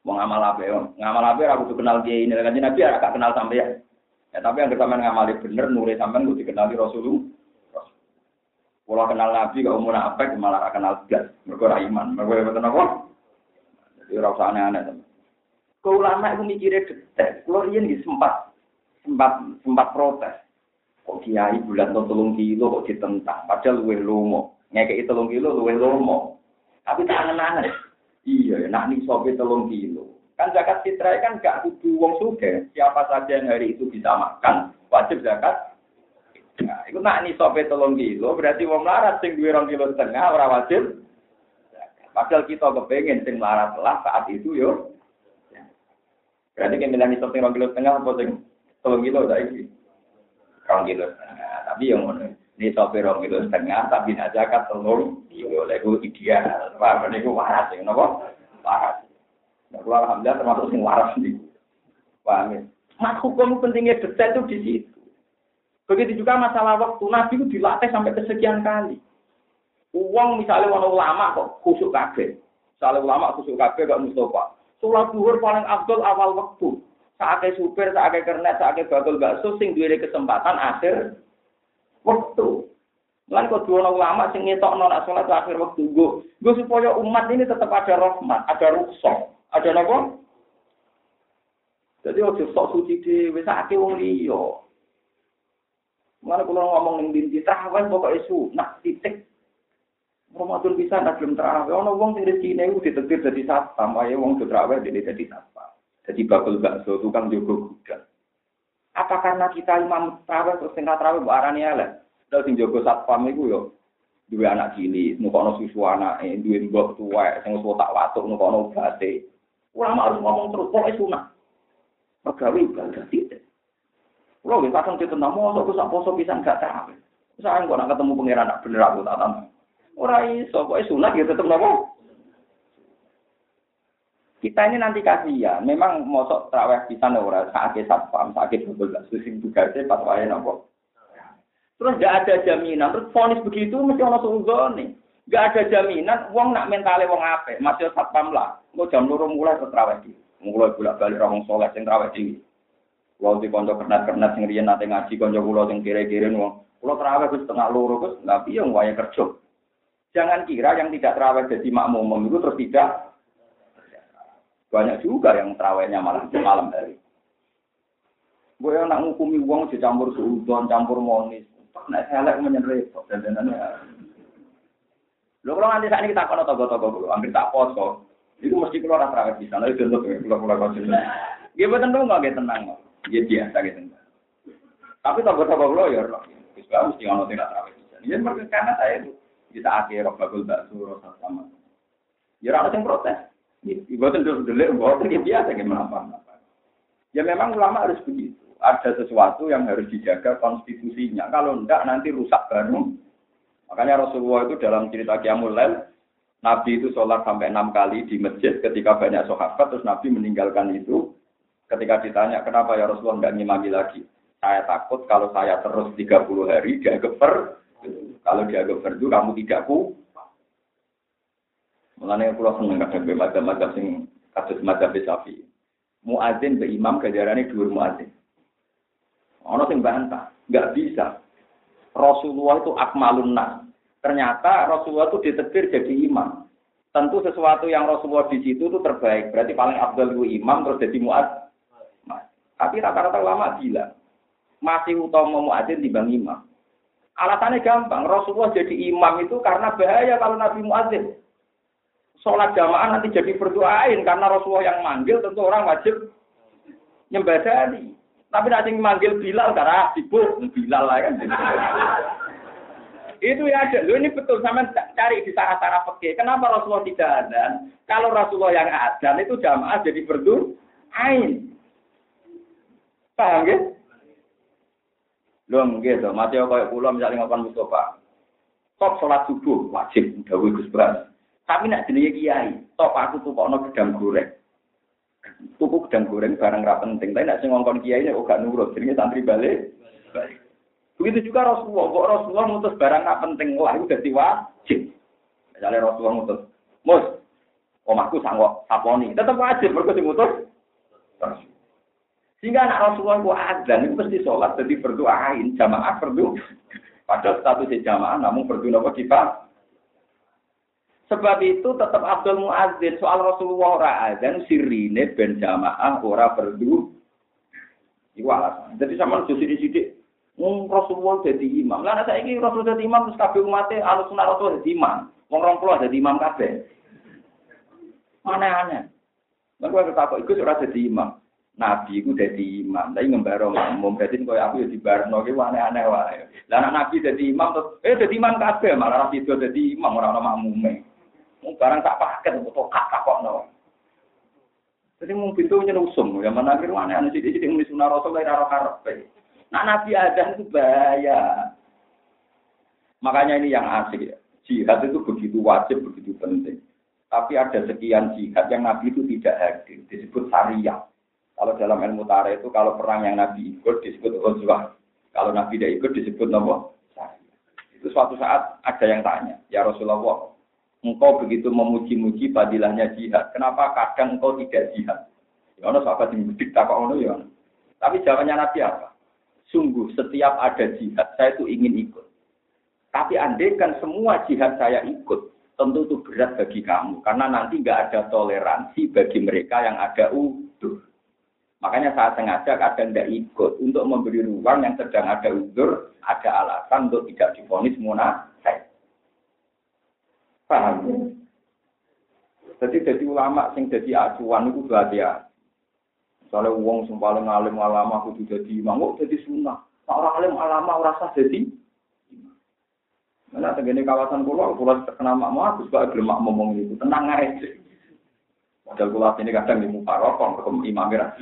Mau ngamal apa ya? Ngamal apa aku tuh kenal dia ini. Kan Nabi agak kenal sampai ya. Ya tapi yang sama ngamali bener, nuri sampai gue dikenali Rasulullah. Kalau kenal Nabi, kalau umur apa, malah kenal gas. Mereka iman. Mereka betul apa? Jadi rasa aneh-aneh. Kau ulama itu mikirnya detek. Kalau dia sempat sempat sempat protes. Kok kiai bulan to telung kilo kok ditentang. Padahal luwih lomo. Ngekeki telung kilo luwih lomo. Tapi tak angen-angen. Iya, nak nih sobe telung kilo. Kan zakat fitrah kan gak kudu wong suge. Siapa saja yang hari itu bisa makan, wajib zakat. Nah, itu nak nih sobe telung kilo, berarti wong melarat sing duwe rong kilo setengah ora wajib. Padahal kita kepengen sing melarat lah saat itu yo. Berarti milih nih sobe rong kilo setengah apa sing telung kilo saiki rong kilo setengah. Tapi yang mana ini sopir rong kilo setengah, tapi nak zakat telur, iya, lego ideal. Ini gue waras, ya, kenapa? Waras. Nah, alhamdulillah termasuk sing waras nih. Paham ya? Mas hukum pentingnya detail itu di situ. Begitu juga masalah waktu. Nabi itu dilatih sampai kesekian kali. Uang misalnya warna ulama kok khusuk kabeh. Misalnya ulama khusuk kabeh gak Mustafa. Sholat duhur paling abdul awal waktu saatnya supir, saatnya kernet, saatnya bakul bakso, sing duwe kesempatan akhir waktu. Lan kok dua ulama sing ngetok nolak sholat akhir waktu gue, gue supaya umat ini tetap ada rahmat, ada rukhsah, ada nopo. Jadi ojo sok suci dhewe sakake wong liya. Mana kalau ngomong ning dinti tahawan pokoknya nah titik. Ramadan bisa nak belum terawih. Ono wong sing rezekine iku ditetir dadi satpam, ayo wong terawih dene dadi satpam. Jadi bakul bakso tukang jogo gudang. Apa karena kita imam terawih terus tinggal terawih mbok arani elek? Terus sing jogo satpam iku yo duwe anak cilik, nukono susu anake, duwe mbok tuwek sing wis tak watuk nukono obate. Ulama harus ngomong terus, pokoknya sunah. Pegawe ibadah tidak. Kulo nggih kadang ditentang mosok ku sak poso pisan gak terawih. Saya kok nak ketemu pangeran nak bener aku tak tahu. Ora iso, pokoke sunah ya tetep nopo? Kita ini nanti kasihan. Memang mosok terawih bisa ora sakit satpam, sakit betul gak susing juga sih wae nopo. Terus gak ada jaminan. Terus fonis begitu mesti ono nih. Gak ada jaminan. Wong nak mentale wong ape. Masih satpam lah. Mau jam loro mulai ke terawih. Mulai bolak balik orang soleh sing terawih di. Kalau di konco kernat kernat sing riyen nate ngaji konco kulo sing kire-kire wong. Kulo terawih wis setengah loro wis nggak piye waya kerja. Jangan kira yang tidak terawih jadi makmum itu terus tidak banyak juga yang terawihnya malam malam hari. Gue yang nak ngukumi uang dicampur suudon, campur monis. Nek selek menyen repot dan ya. Lo kalau nanti saat ini kita kono togo-togo dulu, ambil tak poso. Itu mesti keluar terawih di sana. Itu dulu keluar keluar kau sini. Gue betul dong nggak tenang. Dia biasa gitu. Tapi togo-togo dulu ya. Bisa mesti ngono tidak terawih di sana. Ya karena saya itu kita akhir bagul bakso rasa sama. Ya orang yang protes. Ibadah terus delik, buatan ya biasa gimana apa Ya memang ulama harus begitu. Ada sesuatu yang harus dijaga konstitusinya. Kalau enggak nanti rusak baru. Makanya Rasulullah itu dalam cerita Qiyamul Nabi itu sholat sampai enam kali di masjid ketika banyak sahabat, terus Nabi meninggalkan itu. Ketika ditanya, kenapa ya Rasulullah enggak ngimami lagi? Saya takut kalau saya terus 30 hari dia gefer. Kalau dia gefer itu kamu tidak ku Mulane kula seneng kadang be madzhab-madzhab sing kados madzhab Syafi'i. Muadzin be imam gajarane dhuwur muadzin. Ana sing bantah, enggak bisa. Rasulullah itu akmalun nas. Ternyata Rasulullah itu ditetir jadi imam. Tentu sesuatu yang Rasulullah di situ itu terbaik. Berarti paling abdul itu imam terus jadi muad. Tapi rata-rata ulama bilang masih utama muadzin dibanding imam. Alasannya gampang, Rasulullah jadi imam itu karena bahaya kalau Nabi muadzin sholat jamaah nanti jadi berdoain karena Rasulullah yang manggil tentu orang wajib nyembadani. Tapi nanti manggil Bilal karena sibuk Bilal lah kan. Itu ya ada. Lo ini betul sama cari di sarah-sarah peke. Kenapa Rasulullah tidak ada? Kalau Rasulullah yang ada itu jamaah jadi berdu ain. Paham ya? Lo gitu. Mati kayak pulau misalnya ngapain Mustafa. Top sholat subuh wajib. Dawi Gus. Tapi nak jenenge kiai. Top aku tuh kono gedang goreng. Tuku gedang goreng barang ra penting. Tapi nak sing ngongkon kiai nek gak nurut. Jenenge santri balik. Begitu juga Rasulullah. Kok Rasulullah mutus barang nggak penting lah itu jadi wajib. Misalnya Rasulullah mutus, mus, omahku sanggup saponi, tetap wajib berarti mutus. Sehingga anak Rasulullah itu adzan itu pasti sholat jadi berdoain jamaah berdoa. Padahal statusnya jamaah namun berdoa apa kita. Sebab itu tetap Abdul Muazzin soal Rasulullah ora adzan sirine ben jamaah ora berdoa. Iku. Jadi sama sidik-sidik Wong Rasulullah jadi imam. Lah saya ini Rasul jadi imam terus kabeh umatnya alus sunah Rasul jadi imam. Wong rong puluh jadi imam kabeh. Aneh-aneh. Lah kowe ketakok iku ora jadi imam. Nabi itu jadi imam, tapi ngembaro umum. Berarti kau aku ya di barno, itu aneh-aneh wae. Lah anak Nabi jadi imam terus, eh jadi imam kabeh malah itu jadi imam orang-orang makmume. Barang tak paket, untuk kak kok no. Jadi mau pintu nyerusum, ya mana kira aneh-aneh sih, jadi mulai sunah Rasul dari arah karpe. Nah Nabi ada itu bahaya. Makanya ini yang asik ya. Jihad itu begitu wajib, begitu penting. Tapi ada sekian jihad yang Nabi itu tidak hadir. Disebut syariah. Kalau dalam ilmu tarikh itu kalau perang yang Nabi ikut disebut Ghazwah. Kalau Nabi tidak ikut disebut nama Itu suatu saat ada yang tanya, ya Rasulullah, engkau begitu memuji-muji fadilahnya jihad, kenapa kadang engkau tidak jihad? Ya ono sahabat yang bedik tak ono ya. Tapi jawabannya Nabi apa? Sungguh setiap ada jihad, saya itu ingin ikut. Tapi andaikan semua jihad saya ikut, tentu itu berat bagi kamu. Karena nanti nggak ada toleransi bagi mereka yang ada udur. Makanya saya sengaja kadang tidak ikut untuk memberi ruang yang sedang ada udur, ada alasan untuk tidak difonis munafik. Paham? Jadi jadi ulama sing jadi acuan itu berarti Soalnya uang sing paling alim alama kudu jadi imam, kok jadi sunnah. Nah, orang alim alama ora sah jadi Mana tegene kawasan pulau, pulau terkenal mak mau aku sebagai belum ngomong itu, tenang aja. Modal pulau ini kadang di muka rokok, ke imam merah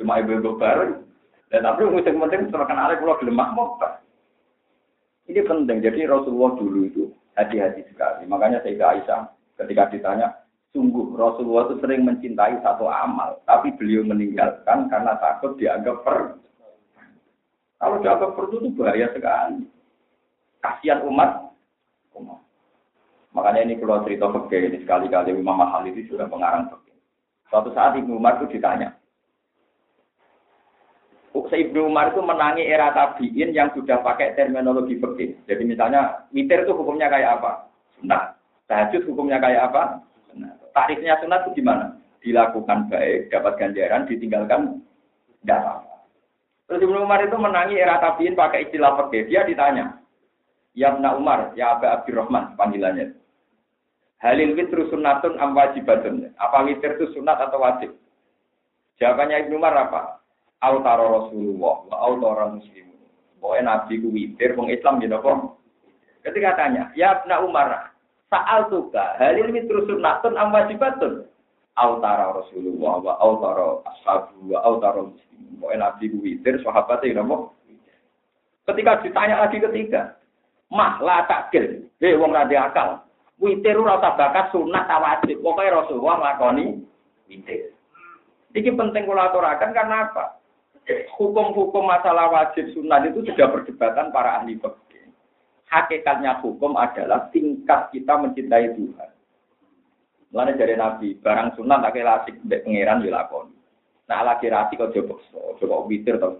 cuma ibu-ibu bareng. Dan tapi musim penting terkenal pulau belum mau. Ini penting. Jadi Rasulullah dulu itu hati-hati sekali. Makanya saya Aisyah ketika ditanya, Sungguh Rasulullah itu sering mencintai satu amal, tapi beliau meninggalkan karena takut dianggap per. Kalau dianggap per itu bahaya sekali. Kasihan umat. umat. Makanya ini kalau cerita fakir ini sekali-kali Imam Mahal itu sudah pengarang fakir. Suatu saat Ibnu Umar itu ditanya, Ibnu Umar itu menangi era tabiin yang sudah pakai terminologi fakir. Jadi misalnya witir itu hukumnya kayak apa? Nah, tahajud hukumnya kayak apa? Nah, tarifnya sunat itu gimana? Dilakukan baik, dapat ganjaran, ditinggalkan tidak apa-apa. Terus Ibnu Umar itu menangi era tabiin pakai istilah pergi. Dia ditanya, Ya Ibnu Umar, ya Aba Abdurrahman panggilannya. Halil witru sunatun am wajibatun. Apa witir itu sunat atau wajib? Jawabannya Ibnu Umar apa? Autara Rasulullah wa autara muslimun. Pokoknya Nabi ku witir, wong Islam gitu kok. Ketika tanya, ya Ibnu Umar, Sa'al tuka, halil mitru sunnatun am wajibatun. Autara Rasulullah wa autara ashabu wa autara muslimin. Pokoknya Nabi witir, sahabatnya napa? Ketika ditanya lagi ketiga, mah lah takil, hei wong radi akal. Witir ora usah bakat sunat ta wajib. Pokoke Rasulullah nglakoni witir. Iki penting kula aturaken karena apa? Hukum-hukum masalah wajib sunat itu sudah perdebatan para ahli fikih hakikatnya hukum adalah tingkat kita mencintai Tuhan. Mulanya dari Nabi, barang sunnah tak kira asik mbek pangeran dilakoni. Nah lagi rasi kok coba coba witir tau.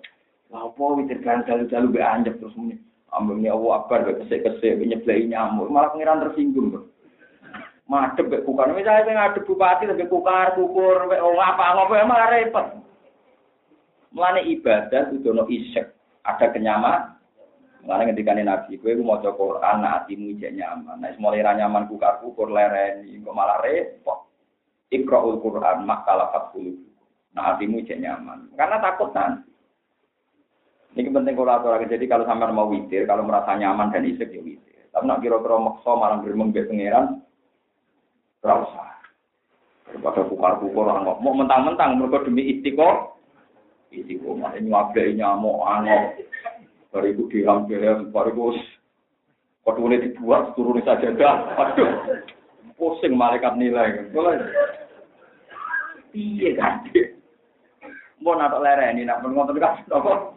Apa witir kan jalu-jalu be anjep terus muni. Ambune Allah akbar be kesek-kesek nyeblei nyamuk, malah pangeran tersinggung. Madep be kukar, misalnya saya ngadep bupati tapi kukar, kukur, be oh apa ngopo emang repot. Mulane ibadah kudu ono isek, ada kenyaman, Mengenai ketika nabi, gue mau coba Quran, hatimu ijek nyaman. Nah, mulai nyaman kukar kukur lereni, kok malah repot. Iqra'ul Quran, mak kalafat kulu. Nah hatimu ijek nyaman. Karena takut nanti. Ini penting kalau aturakan. Jadi kalau sampai mau witir, kalau merasa nyaman dan isek ya witir. Tapi nak kira-kira maksa malah bermeng pangeran, rasa. Daripada pukar-pukar orang mau mentang-mentang mereka demi istiqo, istiqo masih nyuabai nyamuk angok. Bariku dirang-dirang, bariku ini dibuat, turun saja dah. Aduh, pusing malaikat nilai. Iya kan? Mau nato lereni, nak ngotot kan? Apa?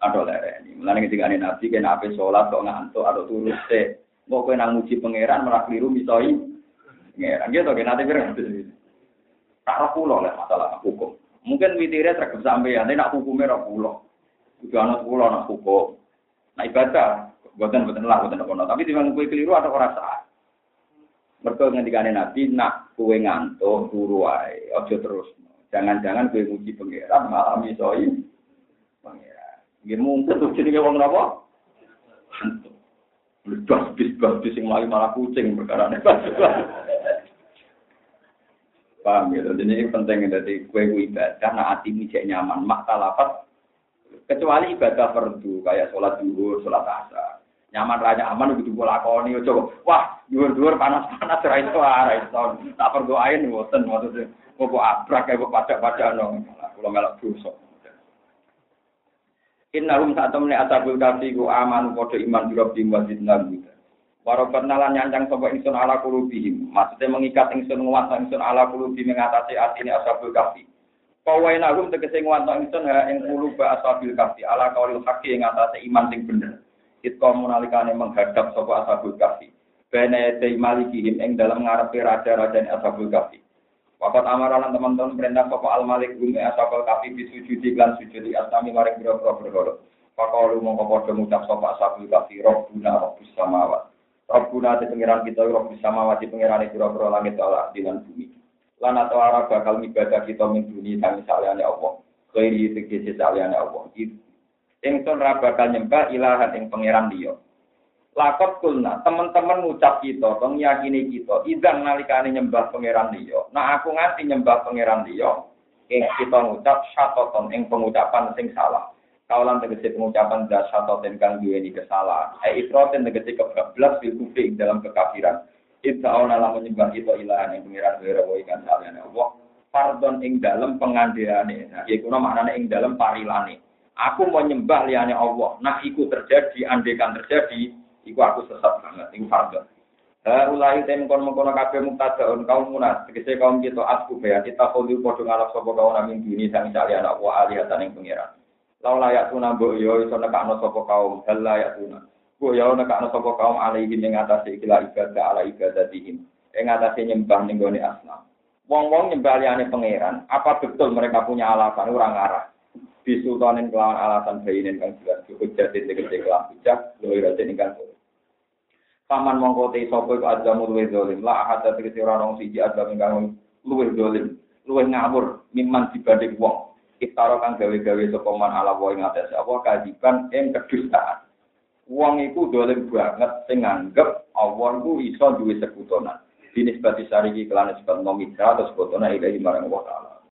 Ada lereni. Mulane ketika ini nabi, kena apa sholat, kok ngantuk, atau turun se. Mau kue nang muji pangeran, malah keliru misoi. Pangeran gitu, kena nanti kira Tak pulau lah masalah hukum. Mungkin witirnya terkep sampai ya, nak hukumnya rak pulau. Udah anak pulau, nak hukum. Nah ibadah, buatan buatan lah, buatan apa Tapi di mana kue keliru ada orang saat. Mereka ngendikane Nabi, nak kue ngantuk, turu ojo terus. Jangan-jangan kue muji pangeran malah misoi pangeran. Nggih mungkin tuh jenenge wong napa? Bas bis bas bis sing malah kucing perkara Paham ya, jadi ini penting dari kue kue ibadah, nah hati ini cek nyaman, mak talapat. Kecuali ibadah fardu kayak sholat duhur, sholat asar. Nyaman raja aman begitu bola koni, coba. Wah, duhur-duhur panas-panas, rai rai itu. Tak perdoain, boten, maksudnya. Kok abrak, kayak pajak-pajak, no. Kalau melak dosa. Innahum saat temne asabul kafi aman podo iman biro bim wajib nabi. Warobat nalan nyancang sopo ingsun ala kulubihim. Maksudnya mengikat ingsun nguat ingsun ala kulubihim mengatasi ini asabul kafi. Kawai nagum tegese nguat ingsun ha ing kuluba asabil kafi ala kaulil haki ing atase iman sing bener. Itko munalikane menghadap sopo asabul kafi. Bene te malikihim ing dalam ngarepe raja-raja asabul kafi. Wakat amaralan teman-teman perintah sopo al malik bumi asabal kafi bisujudi lan sujudi asami maring biro-biro berholo. Pakalu mongko padha ngucap sopo asabul kafi robbuna robbus samawat. Robbuna di pengiran kita robbus samawat di pengiran biro-biro langit Allah dengan bumi. Lan atau arah bakal ibadah kita min bumi kami saliannya Allah. Khairi tegesi saliannya Allah. Ingsun ra bakal nyembah ilahan ing pengiran dia. lakot kulna teman-teman ngucap kita tong yakini kita idan nalikane nyembah pangeran liya nah aku nganti nyembah pangeran liya ing kita ngucap syatoton ing pengucapan sing salah kaulan tegese pengucapan das syatoten kang duweni kesalahan. E itroten tegese kebablas fil kufri dalam kekafiran. Ibta ona lah menyembah kita ilahan yang pengiran wira wa ikan salian Allah. Pardon ing dalam pengandiane nah iku maknane ing dalam parilane. Aku mau nyembah liane Allah. Nah iku terjadi andekan terjadi Iku aku sesat banget, ini fardhu. Ha ulai tem kon mengkono kabeh muktadaun kaum munat, tegese kaum kita asku ya kita kudu padha ngalap sapa kaum nang dini sang sali anak wa alihatan ing pangeran. Lau layak tuna mbok yo iso nekakno sapa kaum, hal layak tuna. Mbok yo nekakno sapa kaum alaihi ing atase ikilah ibadah ala ibadatihim. Ing atase nyembah ning gone asnam. Wong-wong nyembah liyane pangeran, apa betul mereka punya alasan arah? Bisultanin kelawan alasan bayinin kang jelas, hujjatin tegese kelawan hujjah, luwih ratin ingkang Paman mongko te sapa iku adamu luwe dolim. La ahad tegese ora ono siji adam ingkang luwe dolim, luwe ngawur miman dibanding wong. Iftara kang gawe-gawe sapa man ala wa ing atas apa kadiban ing kedustaan. Wong iku dolim banget sing nganggep Allah iku iso duwe sekutonan. Dinisbati sariki kelan sebab nomitra atau sekutona ilahi marang Allah Ta'ala.